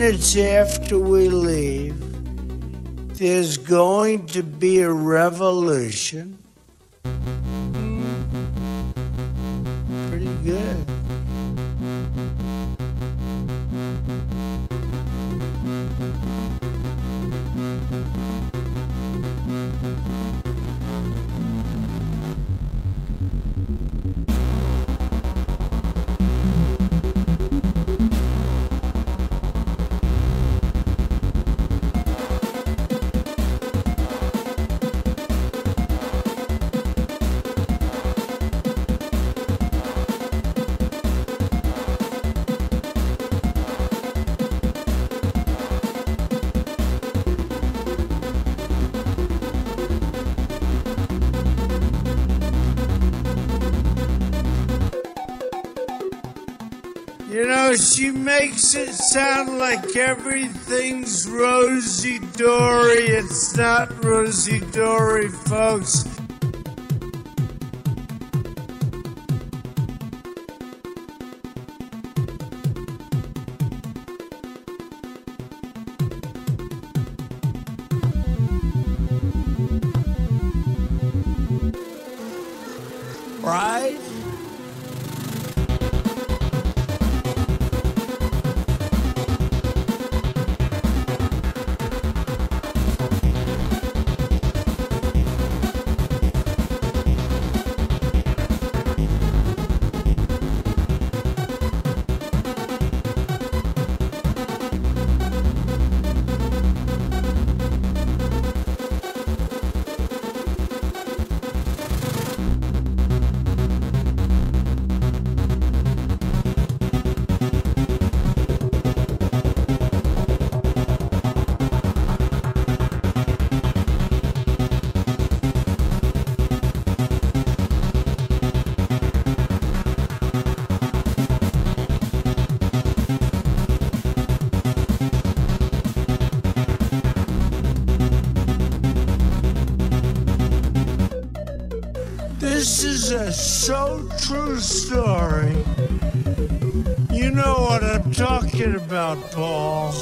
minutes after we leave, there's going to be a revolution. You know, she makes it sound like everything's rosy dory. It's not rosy dory, folks. A so true story. You know what I'm talking about, Paul.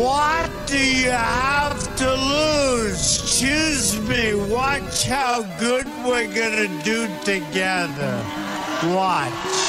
What do you have to lose? Choose me. Watch how good we're gonna do together. Watch.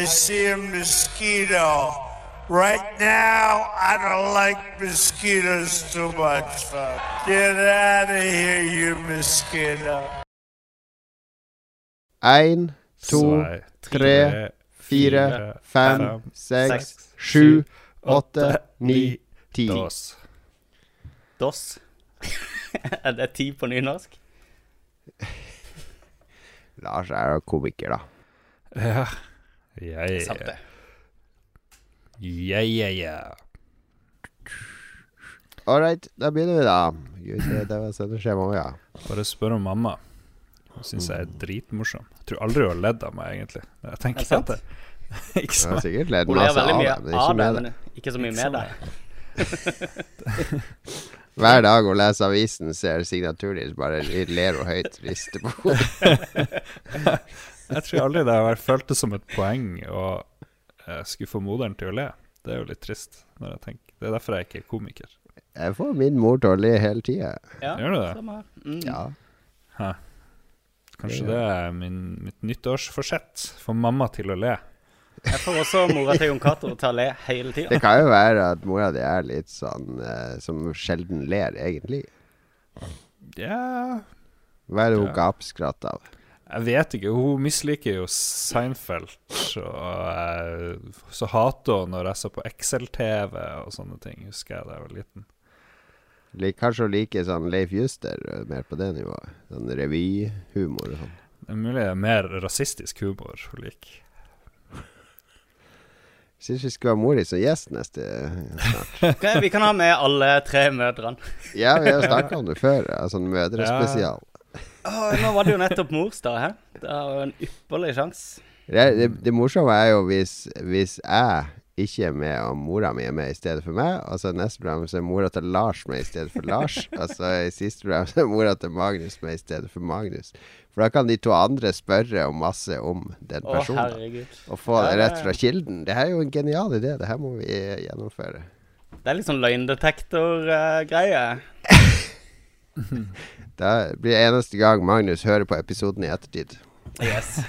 I see a mosquito. Right now, I don't like mosquitoes too much. Get out of here, you mosquito. Ein, to, tre, fire, fem, seks, sju, åtte, ni, ti. Dos. DOS. er det ti på nynorsk? Lars er jo komiker, da. Ja. Ja, Sant ja, det. ja. ja, ja. All right, da begynner vi, da. Gud, det, var sendeskjema ja. Bare spør om mamma. Hun syns jeg er dritmorsom. Jeg tror aldri hun har ledd av meg, egentlig. Jeg tenker Er det sant? at det Ikke Jeg har sikkert ledd masse av det, men ikke med det. ikke så mye Ikke med deg det. Hver dag hun leser avisen, ser signaturen din, bare ler hun høyt, rister på hodet. Jeg tror aldri det har vært følt som et poeng å skuffe skulle moderen til å le. Det er jo litt trist. når jeg tenker Det er derfor jeg ikke er komiker. Jeg får min mor til å le hele tida. Ja, Gjør du det? samme her. Mm. Ja. Kanskje det er min, mitt nyttårsforsett. Få mamma til å le. Jeg får også mora til Jon Cato til å le hele Det kan jo være at mora di er litt sånn eh, som sjelden ler, egentlig. Ja Hva er det hun Ja. gapskratter av? Jeg vet ikke. Hun misliker jo Seinfeld. Og eh, så hater hun når jeg så på Excel-TV og sånne ting, husker jeg da jeg var liten. Lik- Kanskje hun liker sånn Leif Juster, eh, mer på det nivået. Sånn revyhumor og sånn. Det er mulig det er mer rasistisk humor hun liker. Syns vi skulle ha mor di som gjest neste snart. Ok, vi kan ha med alle tre mødrene. Ja, vi har snakka om det før. Ja, sånn mødrespesial. Nå var det jo nettopp morsdag her. Det er jo en ypperlig sjanse. Det, det, det morsomme er jo hvis, hvis jeg ikke er med, og mora mi er med i stedet for meg. Og så neste program så er mora til Lars med i stedet for Lars. og så i siste program så er mora til Magnus med i stedet for Magnus. For da kan de to andre spørre om masse om den personen. Å herregud. og få det rett fra kilden. Det her er jo en genial idé. Det her må vi eh, gjennomføre. Det er litt sånn løgndetektor-greie. Det blir eneste gang Magnus hører på episoden i ettertid. yes.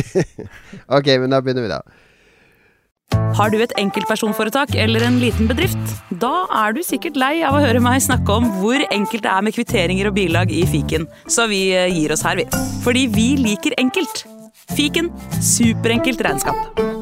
Ok, men da begynner vi, da. Har du et enkeltpersonforetak eller en liten bedrift? Da er du sikkert lei av å høre meg snakke om hvor enkelt det er med kvitteringer og bilag i fiken, så vi eh, gir oss her, vi. Fordi vi liker enkelt. Fiken superenkelt regnskap.